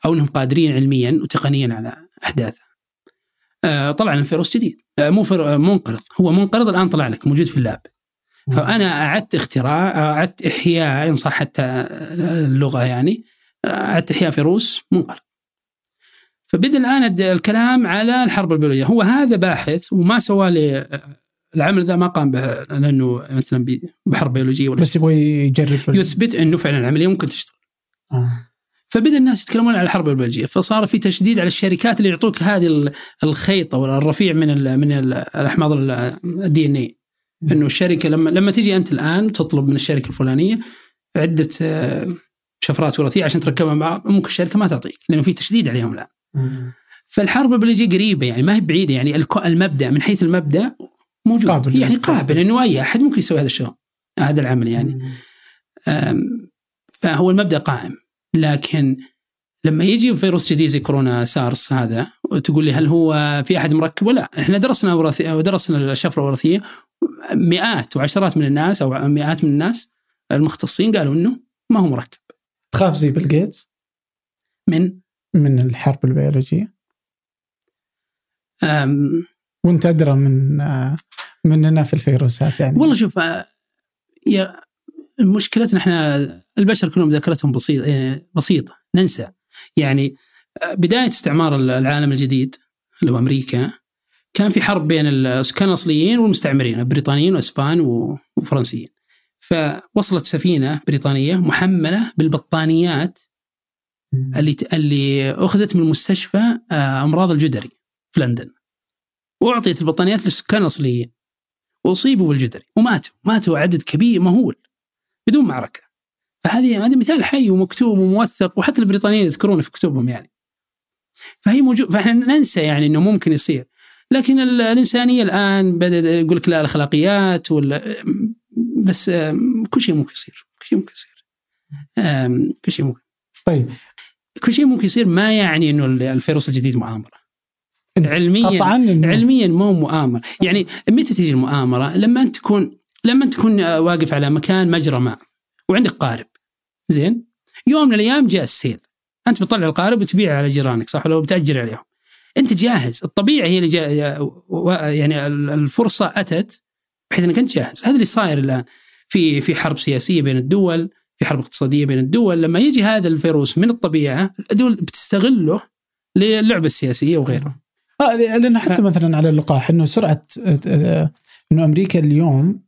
أو إنهم قادرين علميا وتقنيا على أحداثها. آه، طلع لنا فيروس جديد. آه، مو آه، منقرض. هو منقرض الآن طلع لك موجود في اللاب. فأنا أعدت اختراع أعدت إحياء إن صح حتى اللغة يعني أعدت إحياء فيروس منقرض. فبدا الآن الكلام على الحرب البيولوجية. هو هذا باحث وما سوى لي العمل ذا ما قام به لأنه مثلا بحرب بيولوجية ولا بس يبغى يجرب. يثبت إنه فعلا العملية ممكن تشتغل. آه. فبدأ الناس يتكلمون عن الحرب البلجية فصار في تشديد على الشركات اللي يعطوك هذه الخيط أو الرفيع من من الأحماض الدي إن إي. إنه الشركة لما لما تجي أنت الآن تطلب من الشركة الفلانية عدة آه، شفرات وراثية عشان تركبها مع ممكن الشركة ما تعطيك لأنه في تشديد عليهم الآن. فالحرب البيولوجيه قريبة يعني ما هي بعيدة يعني المبدأ من حيث المبدأ موجود. قابل. يعني قابل انه أي أحد ممكن يسوي هذا الشغل هذا العمل يعني. فهو المبدأ قائم. لكن لما يجي فيروس جديد زي كورونا سارس هذا وتقول لي هل هو في أحد مركبه؟ لا إحنا درسنا وراثي ودرسنا الشفره الوراثية مئات وعشرات من الناس أو مئات من الناس المختصين قالوا إنه ما هو مركب. تخاف زي بيل جيتس من؟ من الحرب البيولوجية؟ أم، وأنت أدرى من مننا في الفيروسات يعني. والله شوف آه، يا مشكلتنا إحنا البشر كلهم ذاكرتهم بسيطه يعني بسيطة. ننسى. يعني بداية استعمار العالم الجديد اللي هو أمريكا كان في حرب بين السكان الأصليين والمستعمرين البريطانيين واسبان وفرنسيين. فوصلت سفينة بريطانية محملة بالبطانيات اللي اللي أخذت من مستشفى آه، أمراض الجدري في لندن. وأعطيت البطانيات للسكان الأصليين. وأصيبوا بالجدري. وماتوا. ماتوا عدد كبير مهول. بدون معركة. فهذه هذا مثال حي ومكتوب وموثق وحتى البريطانيين يذكرونه في كتبهم يعني. فهي موجود فإحنا ننسى يعني إنه ممكن يصير. لكن ال- الإنسانية الآن بدأت يقول لك لا الأخلاقيات ولا بس كل شيء ممكن يصير كل شيء ممكن يصير. كل شيء ممكن. طيب. كل شيء ممكن يصير ما يعني إنه الفيروس الجديد مؤامرة. علميا إنه علميا مو مؤامرة. يعني متى تيجي المؤامرة؟ لما انت تكون لما تكون آه، واقف على مكان مجرى ماء وعندك قارب زين؟ يوم من الأيام جاء السيل. أنت بتطلع القارب وتبيعه على جيرانك صح ولا بتأجر عليهم؟ أنت جاهز. الطبيعه هي اللي جا يعني ال- الفرصة أتت بحيث إنك أنت جاهز. هذا اللي صاير الآن. في في حرب سياسية بين الدول في حرب اقتصادية بين الدول. لما يجي هذا الفيروس من الطبيعة الدول بتستغله للعبة السياسية وغيره آه لأنه حتى ف- مثلا على اللقاح إنه سرعة آه، آه، إنه أمريكا اليوم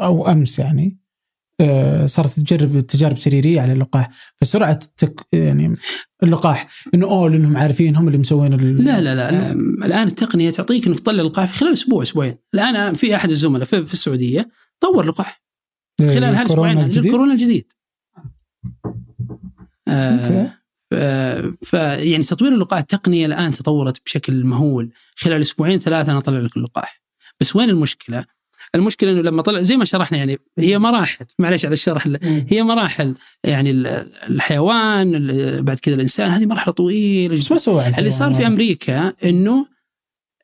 أو أمس يعني آه، صارت تجرب تجارب سريرية على اللقاح. فسرعة التك يعني اللقاح إنه أوه لأنهم عارفين هم اللي مسوين ال- لا لا لا أم، الآن التقنية تعطيك إنك تطلع لقاح في خلال أسبوع أسبوعين. الآن في أحد الزملاء في, في السعودية طور لقاح. خلال الكورونا هالاسبوعين الجديد؟ الكورونا الجديد. آه ف يعني تطوير اللقاح التقنية الآن تطورت بشكل مهول. خلال أسبوعين ثلاثة أنا أطلع لك اللقاح. بس وين المشكلة؟ المشكلة إنه لما طلع زي ما شرحنا يعني هي مراحل. معلش على الشرح هي مراحل. يعني ال- الحيوان ال- بعد كذا الإنسان هذه مرحلة طويلة بس جدا على اللي صار في. أمريكا إنه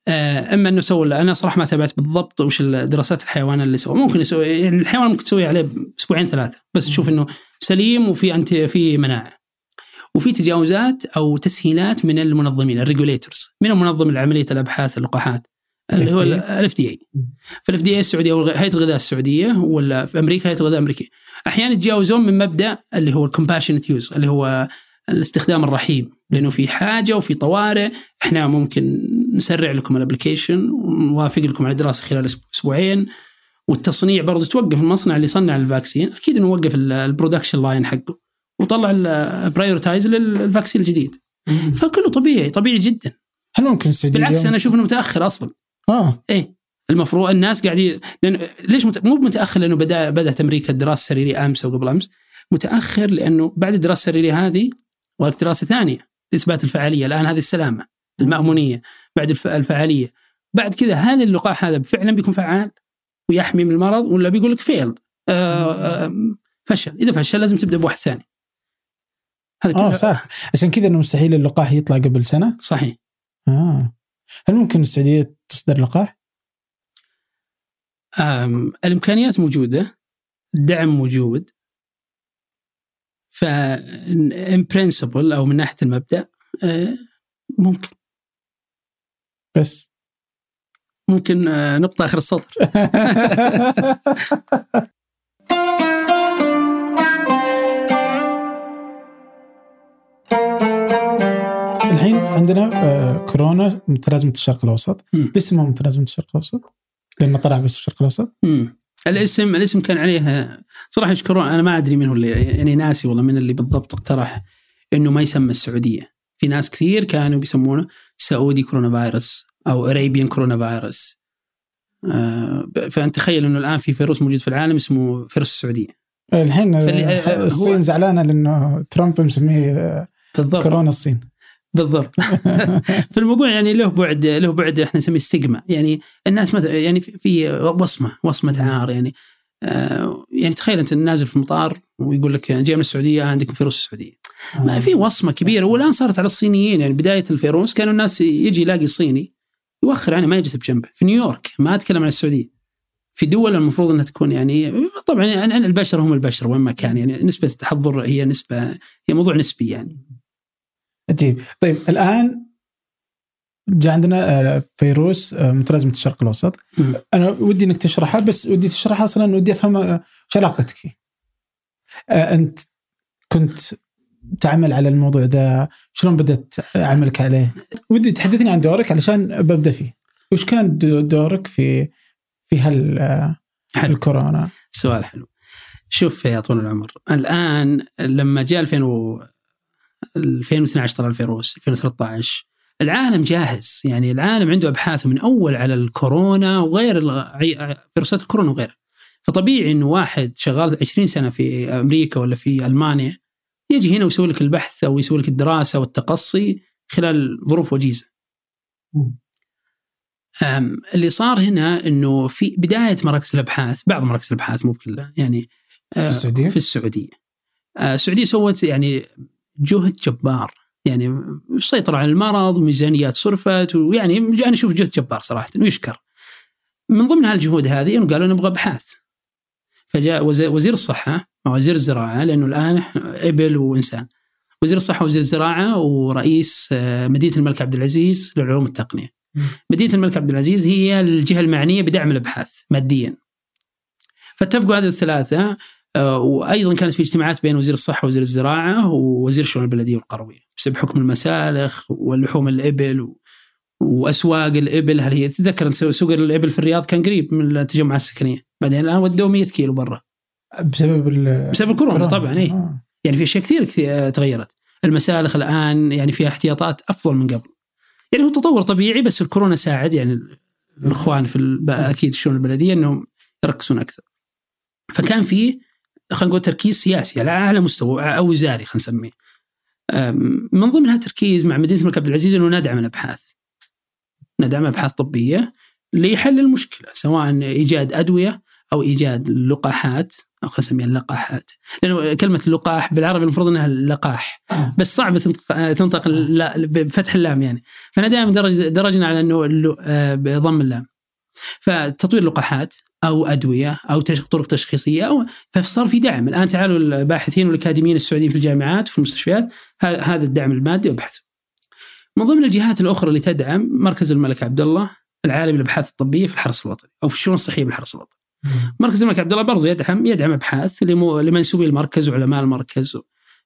آه، أما إنه سوى أنا صراحة ما تابعت بالضبط وش دراسات الحيوان اللي سوى. ممكن يسوي يعني الحيوان ممكن تسوي عليه أسبوعين ثلاثة. بس تشوف إنه سليم وفي انت في مناعة. وفي تجاوزات أو تسهيلات من المنظمين الريجوليتورز من المنظم لعمليه الأبحاث اللقاحات. اللي هو. ال FDA فال FDA السعودية أو هيئة الغذاء السعودية ولا في أمريكا هيئة الغذاء الأمريكية. أحيانا يتجاوزون من مبدأ اللي هو ال compassionate use اللي هو الاستخدام الرحيم. لأنه في حاجة وفي طوارئ. إحنا ممكن نسرع لكم ال application ونوافق لكم على دراسه خلال أسبوعين. والتصنيع برضه توقف المصنع اللي يصنع ال vaccine. أكيد إنه وقف ال- ال production line حقه وطلع ال prioritize لل vaccine الجديد. فكله طبيعي طبيعي جدا. هل ممكن السعودية بالعكس أنا أشوف إنه متأخر أصلا. آه. إيه. المفروض الناس قاعدين لأن ليش مت... مو متأخر لأنه بدا بدات أمريكا الدراسة السريريه أمس أو قبل أمس. متأخر لأنه بعد الدراسة السريريه هذه وقت دراسة ثانية لاثبات الفعالية. الآن هذه السلامة المأمونية بعد الف... الفعالية. بعد كذا هل اللقاح هذا فعلا بيكون فعال ويحمي من المرض ولا بيقول لك فيلد آه آه فشل. إذا فشل لازم تبدأ بواحد ثاني. هذا آه كله صح. عشان كذا إنه مستحيل اللقاح يطلع قبل سنة؟ صحيح. آه. هل ممكن السعودية تصدر لقاح؟ الإمكانيات موجودة الدعم موجود ف ان برنسبل أو من ناحية المبدأ آه، ممكن. بس. ممكن نقطه آخر السطر. عندنا آه، كورونا متلازمه الشرق الأوسط. اسمها متلازمه الشرق الأوسط؟ لأنه طلع بس الشرق الأوسط. الاسم الاسم كان عليه صراحة يشكرون أنا ما أدري من هو اللي يعني ناسي والله من اللي بالضبط اقترح إنه ما يسمى السعودية. في ناس كثير كانوا بيسمونه سعودي كورونا فيروس أو أريبيان كورونا فيروس. آه، فأنت تخيل إنه الآن في فيروس موجود في العالم اسمه فيروس السعودية. الحين آه، الصين زعلانة لأنه ترامب مسميه بالضبط. كورونا الصين. بالضبط. فالموضوع يعني له بعد له بعد إحنا نسميه ستيغما يعني الناس مثلا يعني في- وصمة وصمة عار يعني. آه يعني تخيل أنت نازل في المطار ويقول لك جاي من السعودية عندكم فيروس السعودية. ما في وصمة كبيرة والآن صارت على الصينيين يعني بداية الفيروس كانوا الناس يجي يلاقي صيني يوخر عنه ما يجلس بجنبه. في نيويورك ما أتكلم عن السعودية. في دول المفروض إنها تكون يعني طبعا يعني البشر هم البشر وين ما كان يعني. نسبة التحضر هي نسبة هي موضوع نسبي يعني. عجيب طيب الآن جاء عندنا آه، فيروس آه، متلازمه الشرق الأوسط. مم. أنا ودي إنك تشرحها بس ودي تشرحها أصلا ودي أفهم آه، إيش علاقتك فيه آه، أنت كنت تعمل على الموضوع ذا شلون بدأت عملك عليه؟ ودي تحدثني عن دورك علشان ببدأ فيه. وش كان دو- دورك في في هال آه،. الكورونا؟ سؤال حلو. شوف يا طول العمر الآن لما جاء 2000 و 2012 طلع الفيروس 2013 العالم جاهز. يعني العالم عنده أبحاث من أول على الكورونا وغير فيروسات الكورونا وغيره فطبيعي انه واحد شغال 20 سنة في أمريكا ولا في ألمانيا يجي هنا ويسوي لك البحث أو يسوي لك الدراسة والتقصي خلال ظروف وجيزة. اللي صار هنا إنه في بداية مراكز الأبحاث بعض مراكز الأبحاث مو كلها يعني آه، في السعودية؟ في السعودية. آه، السعودية سوت يعني جهد جبار. يعني سيطروا على المرض وميزانيات صرفت ويعني أنا أشوف جهد جبار صراحة ويشكر. من ضمن هالجهود هذه إنه قالوا نبغى أبحاث. فجاء وزير, الصحة مع وزير الزراعة لأنه الآن إبل وإنسان. وزير الصحة وزير الزراعة ورئيس آه، مدينة الملك عبد العزيز للعلوم والتقنية. مدينة الملك عبد العزيز هي الجهة المعنية بدعم الأبحاث ماديا. فاتفقوا هذه الثلاثة وأيضا كانت في اجتماعات بين وزير الصحة ووزير الزراعة ووزير الشؤون البلدية والقرويه بسبب حكم المسالخ واللحوم الإبل و... وأسواق الإبل. هل هي تتذكر انت سوق الإبل في الرياض كان قريب من التجمعات السكنية بعدين الآن ودوه 100 كيلو برا. بسبب ال- بسبب الكورونا طبعا اي آه. يعني في أشياء كثير كثير تغيرت. المسالخ الآن يعني فيها احتياطات أفضل من قبل. يعني هو تطور طبيعي بس الكورونا ساعد يعني الإخوان في ال- أكيد الشؤون البلدية إنهم يركزون أكثر. فكان في خلينا نقول تركيز سياسي على اعلى مستوى أو وزاري خلينا نسميه. من ضمنها التركيز مع مدينة الملك عبد العزيز إنه ندعم الأبحاث. ندعم أبحاث طبية لحل المشكلة سواء إيجاد أدوية أو إيجاد لقاحات أو خلينا نسميها اللقاحات. لأنه كلمة اللقاح بالعربي المفروض إنها اللقاح. آه. بس صعب تنطق تنطق اللا- بفتح اللام يعني. فأنا دائما درج درجنا على إنه آه، بضم اللام. فتطوير لقاحات أو أدوية أو طرق تشخيصية أو فصار في دعم. الآن تعالوا الباحثين والأكاديميين السعوديين في الجامعات وفي المستشفيات هذا الدعم المادي وبحث من ضمن الجهات الأخرى اللي تدعم مركز الملك عبد الله العالمي للأبحاث الطبية في الحرس الوطني أو في الشؤون الصحية بالحرس الوطني. مركز الملك عبد الله برضو يدعم يدعم أبحاث لمنسوبي المركز وعلماء المركز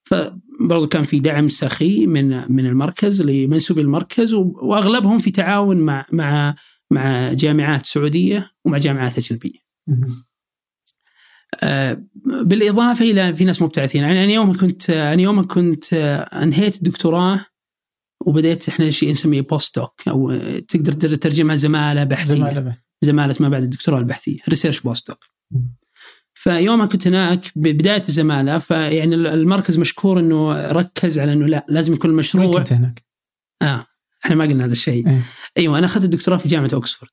فبرضو كان في دعم سخي من من المركز لمنسوبي المركز وأغلبهم في تعاون مع مع مع جامعات سعودية ومع جامعات أجنبية. آه، بالإضافة إلى في ناس مبتعثين يعني أنا يوم كنت أنا يوم كنت آه، أنهيت الدكتوراه وبديت إحنا شيء نسميه postdoc أو آه، تقدر ترجمها زمالة بحثية زمالة. زمالة ما بعد الدكتوراه البحثية research postdoc. فيوم كنت هناك ببداية الزمالة فيعني المركز مشكور إنه ركز على إنه لا لازم يكون وين المشروع كنت هناك؟ آه إحنا ما قلنا هذا الشيء إيه. أيوه أنا أخذت الدكتوراه في جامعة اوكسفورد.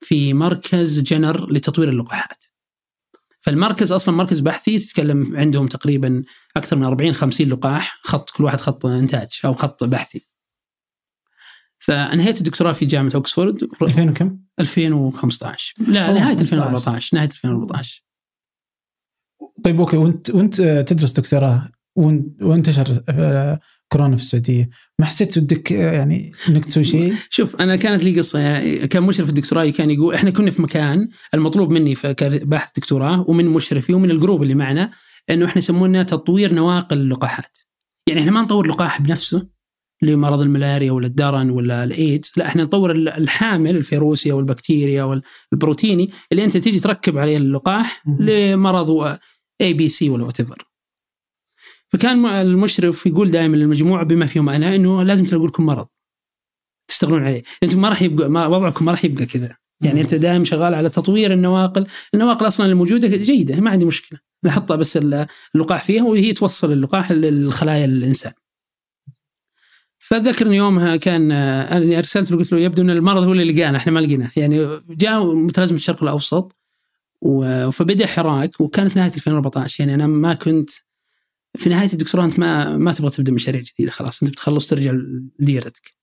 في مركز جنر لتطوير اللقاحات فالمركز أصلا مركز بحثي تتكلم عندهم تقريبا أكثر من 40 50 لقاح خط كل واحد خط إنتاج أو خط بحثي فأنهيت الدكتوراه في جامعة اوكسفورد 2000 وكم؟ 2015 لا أوه، نهاية 15. 2014 نهاية 2014 طيب okay وأنت وأنت آه، تدرس دكتوراه وانت- وانتشر آه، كورونا في السعودية ما حسيت ودك يعني إنك تسوي شيء؟ شوف أنا كانت لي قصة يعني كان مشرف الدكتوراه كان يقول إحنا كنا في مكان المطلوب مني كباحث دكتوراه ومن مشرفي ومن ال group اللي معنا إنه إحنا يسمونه تطوير نواقل اللقاحات. يعني إحنا ما نطور لقاح بنفسه لمرض الملاريا ولا الدرن ولا الإيدز، لا إحنا نطور ال- الحامل الفيروسي أو البكتيريا أو البروتيني اللي أنت تيجي تركب عليه اللقاح. لمرض ABC ولا what فكان المشرف يقول دائما للمجموعة بما فيهم أنا إنه لازم تلاقوا لكم مرض. تشتغلون عليه، أنتم ما راح يبقى ما وضعكم ما راح يبقى كذا، يعني أنت دائما شغال على تطوير النواقل، النواقل أصلا الموجوده جيدة ما عندي مشكلة، نحطها بس ال- اللقاح فيها وهي توصل اللقاح للخلايا الانسان. فاتذكر يومها كان أنا أرسلت له قلت له يبدو إن المرض هو اللي لقانا إحنا ما لقيناه. يعني جاء متلازمه الشرق الأوسط فبدأ حراك وكانت نهاية 2014 يعني أنا ما كنت في نهاية الدكتوراه أنت ما ما تبغى تبدأ مشاريع جديدة خلاص. أنت بتخلص ترجع لديرتك.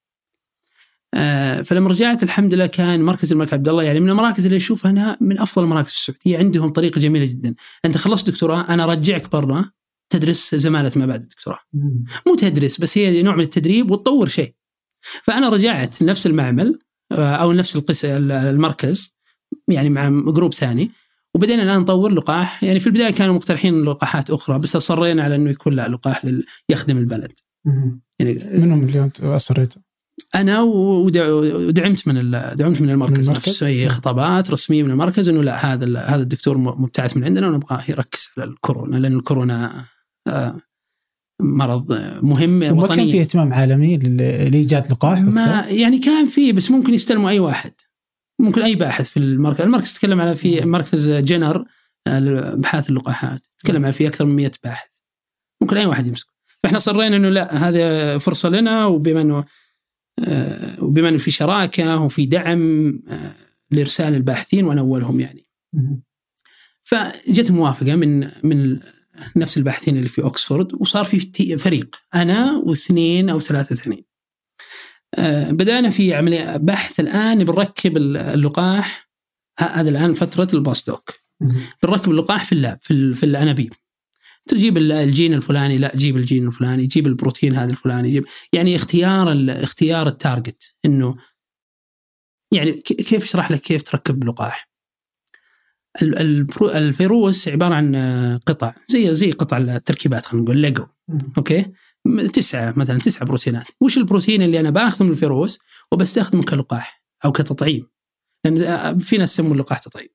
آه، فلما رجعت الحمد لله كان مركز الملك عبد الله يعني من المراكز اللي أشوفها أنها من أفضل المراكز في السعودية. عندهم طريقة جميلة جدا. أنت خلصت دكتوراه أنا ارجعك برا تدرس زمالة ما بعد الدكتوراه. مو تدرس بس هي نوع من التدريب وتطور شيء. فأنا رجعت لنفس المعمل آه، أو نفس القس المركز يعني مع جروب ثاني. وبدينا الآن نطور لقاح. يعني في البداية كانوا مقترحين لقاحات أخرى بس اصرينا على إنه يكون لا لقاح لل- يخدم البلد يعني منهم اللي أنت اصريته؟ أنا ودع- ودعمت من دعمت من المركز, من المركز؟ نفسه هي خطابات رسمية من المركز إنه لا هذا هذا الدكتور مبتعث من عندنا ونبغاه يركز على الكورونا لأن الكورونا آه، مرض مهم وما كان وطني. في اهتمام عالمي لإيجاد لقاح ما؟ يعني كان في بس ممكن يستلموا أي واحد. ممكن أي باحث في المركز. المركز تتكلم على في مركز جنر آه، لابحاث اللقاحات. تتكلم على في أكثر من 100 باحث. ممكن أي واحد يمسك فإحنا صرينا إنه لا هذا فرصة لنا وبما إنه آه، وبما إنه في شراكة وفي دعم آه، لإرسال الباحثين وأنا أولهم يعني. فجت موافقة من من نفس الباحثين اللي في اوكسفورد وصار في فريق. أنا واثنين أو ثلاثة ثانيين. آه، بدأنا في عملية بحث الآن بنركب اللقاح. هذا الآن فترة ال postdoc. بنركب اللقاح في ال lab في, في الأنابيب. تجيب ال- الجين الفلاني لا جيب الجين الفلاني جيب البروتين هذا الفلاني جيب يعني اختيار اختيار ال target إنه يعني كيف اشرح لك كيف تركب لقاح الفيروس عبارة عن آه، قطع زي زي قطع التركيبات خلينا نقول Lego okay؟ تسعة مثلا تسعة بروتينات وش البروتين اللي أنا باخذه من الفيروس وبستخدمه كلقاح أو كتطعيم لأن في ناس يسمون اللقاح تطعيم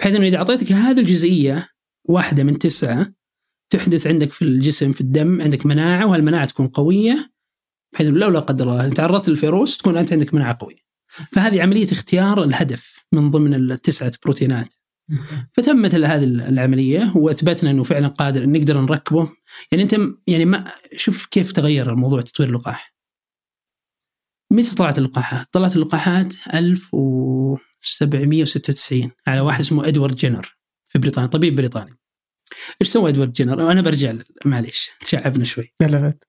بحيث إنه إذا أعطيتك هذه الجزئية واحدة من تسعة تحدث عندك في الجسم في الدم عندك مناعة وهالمناعة تكون قوية بحيث لو لا قدر الله تعرضت للفيروس تكون أنت عندك مناعة قوية. فهذه عملية اختيار الهدف من ضمن التسعة بروتينات. فتمت هذه العملية وأثبتنا إنه فعلا قادر نقدر نركبه يعني أنت يعني ما شوف كيف تغير الموضوع تطوير اللقاح. متى طلعت اللقاحات؟ طلعت اللقاحات 1796 على واحد اسمه إدوارد جينر في بريطانيا طبيب بريطاني. إيش سوى إدوارد جينر؟ أنا برجع معليش تشعبنا شوي. قلبت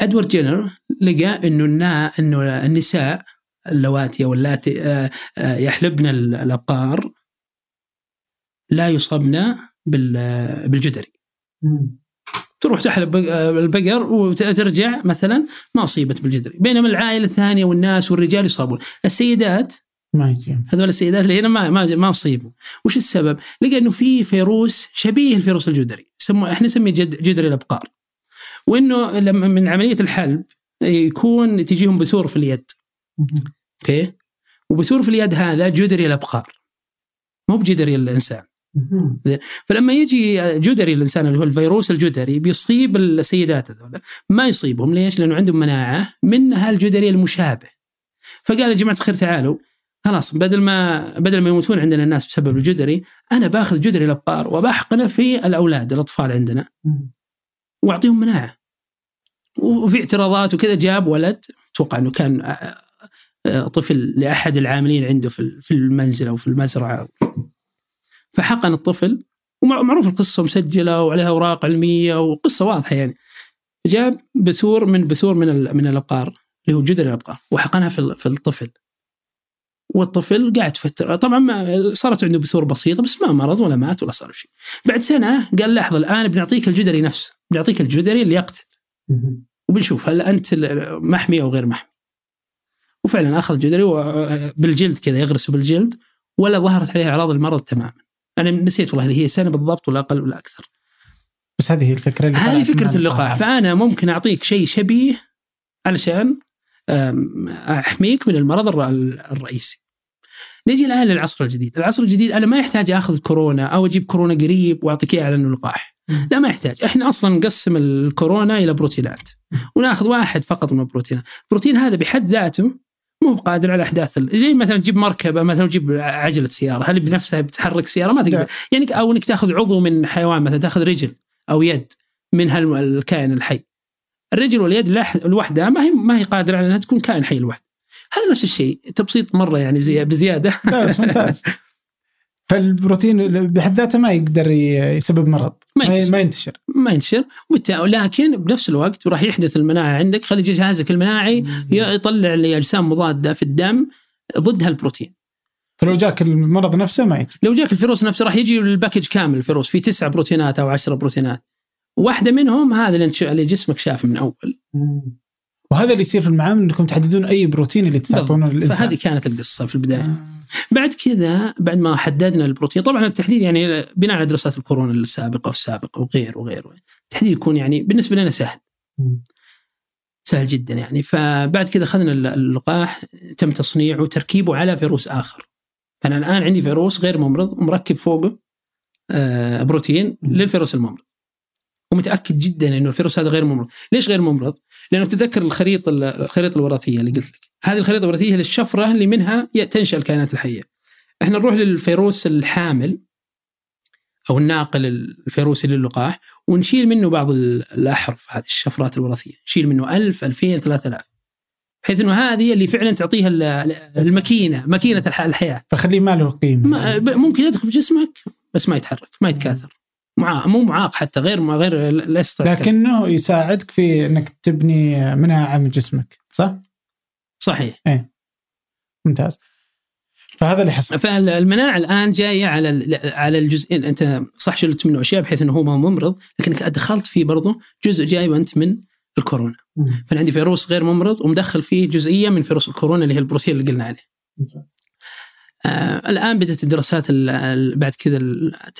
إدوارد جينر لقى إنه إنه النساء اللواتي أو اللاتي آه، آه، يحلبن ال- الابقار لا يصبن بال- بالجدري. تروح تحلب آه، البقر وترجع مثلا ما أصيبت بالجدري. بينما العائلة الثانية والناس والرجال يصابون. السيدات ما يجي هذول السيدات اللي هنا ما ما ما أصيبوا. وش السبب؟ لقى إنه في فيروس شبيه الفيروس الجدري. يسموه إحنا نسميه جد جدري الأبقار. وإنه لما من عملية الحلب يكون تجيهم بثور في اليد. أوكي؟ وبثور في اليد هذا جدري الأبقار. مو بجدري الإنسان. فلما يجي جدري الإنسان اللي هو الفيروس الجدري بيصيب السيدات هذول. ما يصيبهم. ليش؟ لأنه عندهم مناعة من هالجدري المشابه. فقال يا جماعة الخير تعالوا. خلاص بدل ما بدل ما يموتون عندنا الناس بسبب الجدري أنا باخذ جدري الأبقار وبحقنه في الأولاد الأطفال عندنا. وأعطيهم مناعة. وفي اعتراضات وكذا جاب ولد أتوقع إنه كان طفل لأحد العاملين عنده في في المنزل أو في المزرعة. فحقن الطفل ومعروف القصة مسجلة وعليها أوراق علمية وقصة واضحة يعني. جاب بثور من بثور من من الأبقار اللي هو جدر الأبقار وحقنها في في الطفل. والطفل قاعد فتره طبعا ما صارت عنده بثور بسيطة بس ما مرض ولا مات ولا صار شيء. بعد سنة قال لحظة الآن بنعطيك الجدري نفسه بنعطيك الجدري اللي يقتل. وبنشوف هل أنت محمي أو غير محمي. وفعلا أخذ جدري و- بالجلد كذا يغرسه بالجلد ولا ظهرت عليه أعراض المرض تماما. أنا نسيت والله هي سنة بالضبط ولا أقل ولا أكثر. بس هذه هي الفكرة اللي هذه فكرة اللقاح فأنا ممكن أعطيك شيء شبيه علشان أحميك من المرض الر- الرئيسي. نجي الآن للعصر الجديد، العصر الجديد أنا ما يحتاج أخذ كورونا أو أجيب كورونا قريب وأعطيك إياه على انه لقاح. لا ما يحتاج، إحنا أصلا نقسم الكورونا إلى بروتينات. وناخذ واحد فقط من البروتينات، البروتين هذا بحد ذاته مو قادر على أحداث زي مثلا تجيب مركبة مثلا تجيب عجلة سيارة، هل بنفسها بتحرك سيارة؟ ما تقدر، لا. يعني أو إنك تأخذ عضو من حيوان مثلا تأخذ رجل أو يد من هالكائن الحي. الرجل واليد لوحدها ما هي ما هي قادرة على إنها تكون كائن حي لوحده هذا نفس الشيء تبسيط مرة يعني زي بزيادة ممتاز فالبروتين بحد ذاته ما يقدر يسبب مرض ما ينتشر. ما ينتشر. ما ينتشر. لكن بنفس الوقت راح يحدث المناعه عندك. خلي جهازك المناعي يطلع لي أجسام مضادة في الدم ضد هالبروتين. فلو جاك المرض نفسه ما يجي لو جاك الفيروس نفسه راح يجي ال package كامل الفيروس في تسع بروتينات أو عشرة بروتينات. واحدة منهم هذا اللي جسمك شافه من أول. وهذا اللي يصير في المعامل إنكم تحددون أي بروتين اللي تعطونه للإنسان. فهذه كانت القصة في البداية. بعد كذا بعد ما حددنا البروتين طبعا التحديد يعني بناء على دراسات الكورونا السابقة والسابقة وغير وغير التحديد يكون يعني بالنسبة لنا سهل. سهل جدا يعني. فبعد كذا اخذنا الل- اللقاح تم تصنيعه وتركيبه على فيروس آخر. أنا الآن عندي فيروس غير ممرض ومركب فوقه آه، بروتين للفيروس الممرض. ومتأكد جدا إنه الفيروس هذا غير ممرض. ليش غير ممرض؟ لأنه تذكر الخريطة الخريطة الوراثية اللي قلت لك. هذه الخريطة الوراثية للشفرة اللي منها تنشأ الكائنات الحية. إحنا نروح للفيروس الحامل أو الناقل الفيروسي للقاح ونشيل منه بعض ال- الأحرف هذه الشفرات الوراثية. نشيل منه 1000 2000 3000 بحيث إنه هذه اللي فعلا تعطيها ال- الماكينة ماكينة الح- الحياة. فخليه ما له قيمة. ممكن يدخل في جسمك بس ما يتحرك ما يتكاثر. معاق مو معاق حتى غير ما غير يتكاثر. لكنه يساعدك في إنك تبني مناعه من جسمك صح؟ صحيح. ممتاز. فهذا اللي حصل. فالمناعة الآن جاية على على الجزئين أنت صح شلت منه أشياء بحيث إنه هو ما ممرض لكنك أدخلت فيه برضه جزء جايب أنت من الكورونا. مم. فانا عندي فيروس غير ممرض ومدخل فيه جزئية من فيروس الكورونا اللي هي البروتين اللي قلنا عليه. آه الآن بدأت الدراسات ال- ال- بعد كذا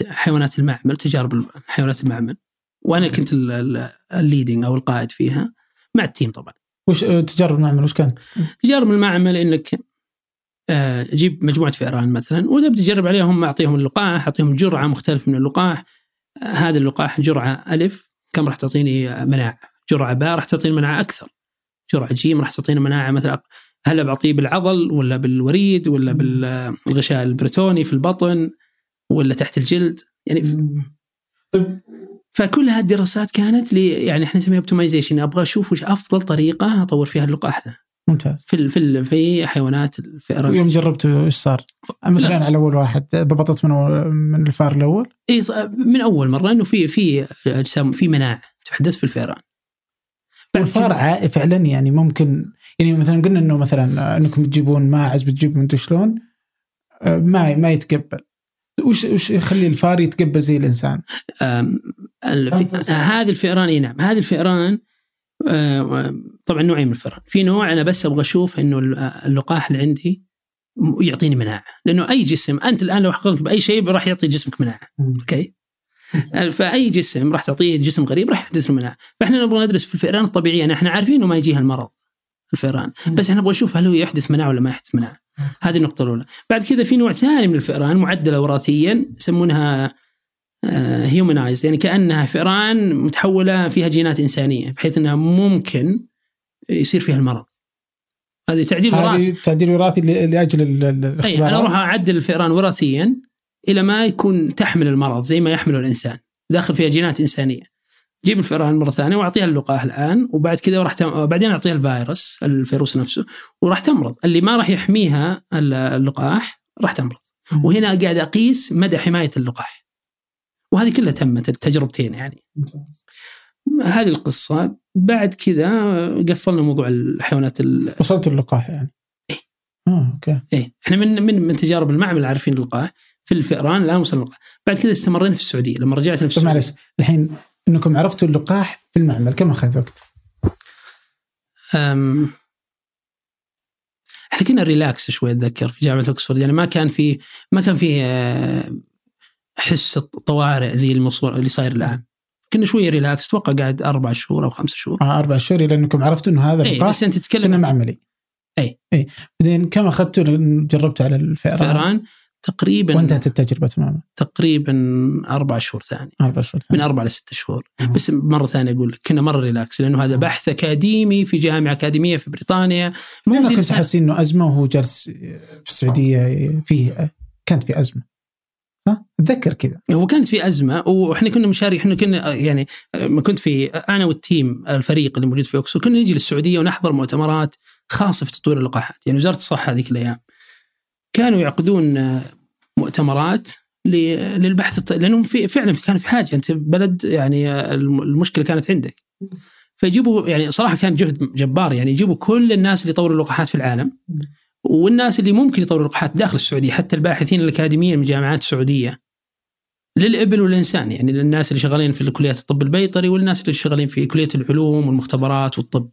حيوانات المعمل تجارب حيوانات المعمل. وأنا كنت ال- ال- ال leading أو القائد فيها مع ال team طبعا. وش تجارب المعمل وش كانت؟ تجارب المعمل إنك آه، جيب مجموعة فئران مثلا وتبدا تجرب عليهم أعطيهم اللقاح أعطيهم جرعة مختلفة من اللقاح. آه، هذا اللقاح جرعة ألف كم راح تعطيني آه، مناعة؟ جرعة باء راح تعطيني مناعة أكثر. جرعة جيم راح تعطيني مناعة مثلا هل بعطيه بالعضل ولا بالوريد ولا بالغشاء البريتوني في البطن ولا تحت الجلد. يعني طيب. فكل هذه الدراسات كانت لي يعني إحنا نسميها optimization أبغى أشوف وش أفضل طريقة أطور فيها اللقاح ذا ممتاز. في في في حيوانات الفئران يوم جربته إيش صار؟ مثلا على أول واحد ضبطت من من الفار الأول؟ إي من أول مرة انه في في اجسام في مناعة تحدث في الفئران. عا- فعلا يعني ممكن يعني مثلا قلنا إنه مثلا إنكم تجيبون ماعز بتجيب من شلون؟ آه، ما ما يتقبل. وش وش يخلي الفار يتقبل زي الإنسان؟ الف- أنفس- هذه الفئران إي نعم. هذه الفئران آه، طبعا نوعين من الفئران. في نوع أنا بس أبغى أشوف إنه ال- اللقاح اللي عندي يعطيني مناعة. لأنه أي جسم أنت الآن لو حقنت بأي شيء راح يعطي جسمك مناعة. okay؟ فأي جسم راح تعطيه جسم غريب راح يحدث له مناعة. فإحنا نبغى ندرس في الفئران الطبيعية. إحنا عارفين انه ما يجيها المرض. الفئران. بس إحنا نبغى نشوف هل هو يحدث مناعة ولا ما يحدث مناعة. هذه النقطة الأولى. بعد كذا في نوع ثاني من الفئران معدلة وراثيا يسمونها هيومنايز يعني كأنها فئران متحولة فيها جينات إنسانية بحيث إنها ممكن يصير فيها المرض. هذه تعديل وراثي. تعديل وراثي لأجل ال- ال- اي الاختبارات. أنا أروح أعدل الفئران وراثيا إلى ما يكون تحمل المرض زي ما يحمله الإنسان داخل فيها جينات إنسانية. جيب الفئران مرة ثانية وأعطيها اللقاح الآن وبعد كذا راح تم... بعدين أعطيها الفيروس الفيروس نفسه وراح تمرض. اللي ما راح يحميها ال- اللقاح راح تمرض. وهنا قاعد أقيس مدى حماية اللقاح. وهذه كلها تمت التجربتين يعني. هذه القصة. بعد كذا قفلنا موضوع الحيوانات ال... وصلت اللقاح يعني. آه okay. إيه. إحنا من من من تجارب المعمل عارفين اللقاح. في الفئران الان وصلنا اللقاح. بعد كذا استمرينا في السعودية. لما رجعنا في طيب السعوديه معلش الحين إنكم عرفتوا اللقاح في المعمل كم أخذ وقت؟ أم، إحنا كنا relax شوي أتذكر في جامعة اوكسفورد يعني ما كان في ما كان في آه، حس الطوارئ زي المصور اللي صاير الآن. كنا شوي relax أتوقع قاعد أربع شهور أو خمسة شهور. آه أربع شهور إلى إنكم عرفتوا إنه هذا اي اللقاح بس أنت سنة تتكلم معملي. أي. اي بعدين كم أخذتوا جربتوا على الفئران؟ فئران؟ تقريبا وانتهت التجربة تماما. تقريبا أربع شهور ثاني. أربع شهور من ثانية. أربع لست شهور. مم. بس مرة ثانية أقول لك كنا مرة relax لأنه هذا بحث أكاديمي في جامعة أكاديمية في بريطانيا. ليه مو ما كنت حاسين إنه أزمة وهو جالس في السعودية فيه كانت في أزمة؟ صح؟ أتذكر كذا. هو كانت في أزمة وإحنا كنا مشاري إحنا كنا يعني ما كنت في أنا وال team الفريق اللي موجود في اوكسفورد كنا نجي للسعودية ونحضر مؤتمرات خاصة في تطوير اللقاحات. يعني وزارة الصحة هذيك الأيام. كانوا يعقدون مؤتمرات للبحث. لأنهم في فعلا كان في حاجة أنت بلد يعني المشكلة كانت عندك فيجيبوا يعني صراحة كان جهد جبار يعني يجيبوا كل الناس اللي يطوروا اللقاحات في العالم والناس اللي ممكن يطوروا اللقاحات داخل السعودية حتى الباحثين الأكاديميين من الجامعات السعودية للإبل والانسان يعني للناس اللي شغالين في كليات الطب البيطري والناس اللي شغالين في كلية العلوم والمختبرات والطب.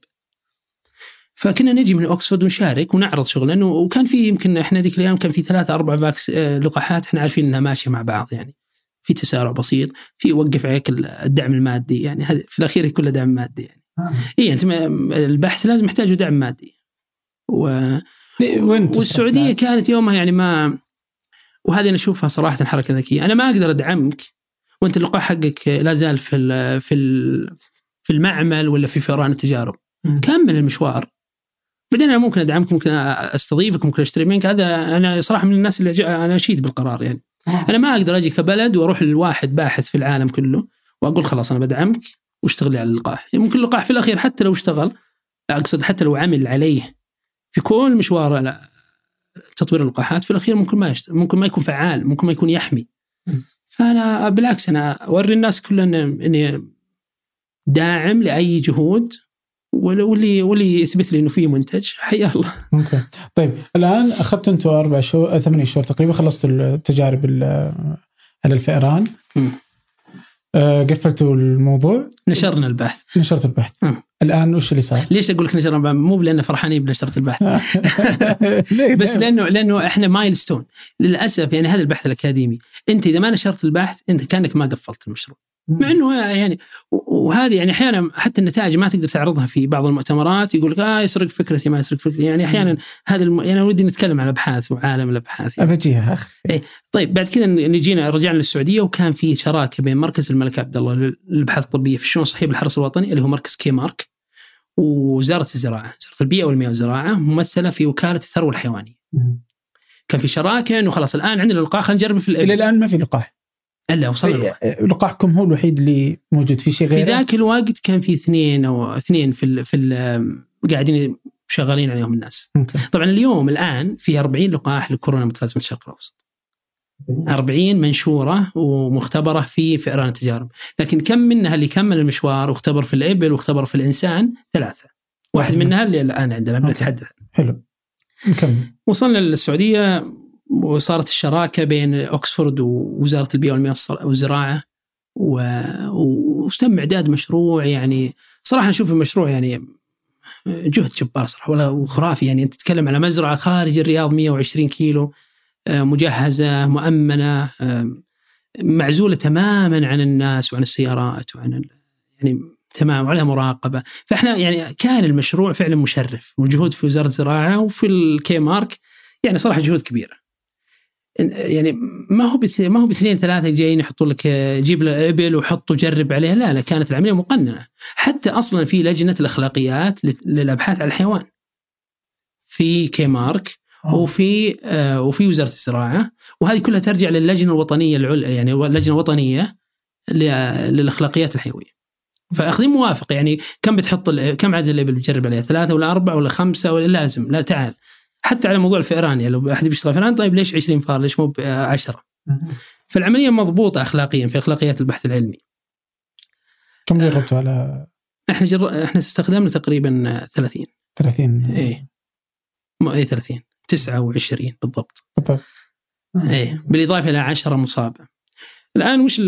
فكنا نجي من اوكسفورد ونشارك ونعرض شغلنا وكان في يمكن إحنا ذيك الأيام كان في ثلاثة أربع packs آه، لقاحات إحنا عارفين إنها ماشية مع بعض يعني. في تسارع بسيط، في وقف عليك الدعم المادي يعني هذا في الأخير كله دعم مادي يعني. آه. اي أنت البحث لازم يحتاج دعم مادي. و والسعودية كانت يومها يعني ما وهذه أنا أشوفها صراحة حركة ذكية، أنا ما أقدر أدعمك وأنت اللقاح حقك لا زال في ال في ال في المعمل ولا في فئران التجارب. كمل المشوار بعدين أنا ممكن أدعمك ممكن أستضيفك ممكن أشتري منك. هذا أنا صراحة من الناس اللي أنا أشيد بالقرار يعني. آه. أنا ما أقدر أجي كبلد وأروح لواحد باحث في العالم كله وأقول خلاص أنا بدعمك واشتغل لي على اللقاح. يعني ممكن اللقاح في الأخير حتى لو اشتغل أقصد حتى لو عمل عليه في كل مشوار تطوير اللقاحات في الأخير ممكن ما يشتغل ممكن ما يكون فعال ممكن ما يكون يحمي. فأنا بالعكس أنا أوري الناس كلها إني داعم لأي جهود واللي واللي يثبت لي إنه في منتج حيا الله. أوكي. طيب الآن أخذت أنتم أربع شهور ثمانية شهور تقريبا خلصتوا التجارب على الفئران. آه قفلتوا الموضوع نشرنا البحث نشرت البحث م. الآن وش اللي صار؟ ليش أقول لك نشرنا البحث؟ مو لأن فرحانين بنشرة البحث بس لأنه لأنه إحنا مايل ستون للأسف يعني هذا البحث الأكاديمي أنت إذا ما نشرت البحث أنت كأنك ما قفلت المشروع مع إنه يعني وهذه يعني أحيانا حتى النتائج ما تقدر تعرضها في بعض المؤتمرات يقول لك آه يسرق فكرتي ما يسرق فكرتي. يعني أحيانا هذا الم... يعني ودي نتكلم عن أبحاث وعالم الأبحاث يعني. بجيها آخر. إيه. طيب بعد كذا نجينا رجعنا للسعودية وكان في شراكة بين مركز الملك عبد الله للأبحاث الطبية في الشؤون الصحية بالحرس الوطني اللي هو مركز كي مارك ووزاره الزراعة، وزاره البيئة والمياه والزراعة ممثلة في وكالة الثروة الحيوانية. كان في شراكة إنه خلاص الآن عندنا لقاح خلينا نجرب في إلى الآن ما في لقاح. ألا وصلنا إيه، لقاحكم هو الوحيد اللي موجود في شيء غيره؟ في ذاك الوقت كان في اثنين أو اثنين في ال في ال قاعدين شغالين عليهم الناس. ممكن. طبعا اليوم الآن في 40 لقاح لكورونا متلازمة الشرق الأوسط. 40 منشورة ومختبرة في فئران التجارب. لكن كم منها اللي كمل المشوار واختبر في الإبل واختبر في الإنسان؟ ثلاثة. واحد منها اللي الآن عندنا بنتحدث. حلو. نكمل. وصلنا للسعودية. وصارت الشراكة بين اوكسفورد ووزارة البيئة والمياه والزراعة وتم إعداد مشروع يعني. صراحة أشوف المشروع يعني جهد جبار صراحة ولا وخرافي يعني. أنت تتكلم على مزرعة خارج الرياض 120 كيلو آه، مجهزة مؤمنة معزولة تماما عن الناس وعن السيارات وعن يعني تمام وعليها مراقبة. فإحنا يعني كان المشروع فعلا مشرف والجهود في وزارة الزراعة وفي الكي مارك يعني صراحة جهود كبيرة. يعني ما هو ما هو باثنين ثلاثة جايين يحطوا لك جيب له إبل وحطوا جرب عليها. لا لا كانت العملية مقننة. حتى أصلا في لجنة الأخلاقيات للأبحاث على الحيوان. في كيمارك وفي آه وفي وزارة الزراعة. وهذه كلها ترجع للجنة الوطنية العليا يعني اللجنه الوطنيه للأخلاقيات الحيوية. فأخذين موافقه يعني كم بتحط كم عدد الإبل بتجرب عليها؟ ثلاثة ولا أربعة ولا خمسة ولا لازم. لا تعال. حتى على موضوع الفئران يعني لو أحد بيشتغل فئران طيب ليش 20 فار؟ ليش مو 10 فالعملية مضبوطة اخلاقيا في أخلاقيات البحث العلمي. كم جربتوا على؟ إحنا جر... إحنا استخدمنا تقريبا 30 30 اي اي 30 29 بالضبط. بالضبط. اي بالإضافة إلى 10 مصابة. الآن وش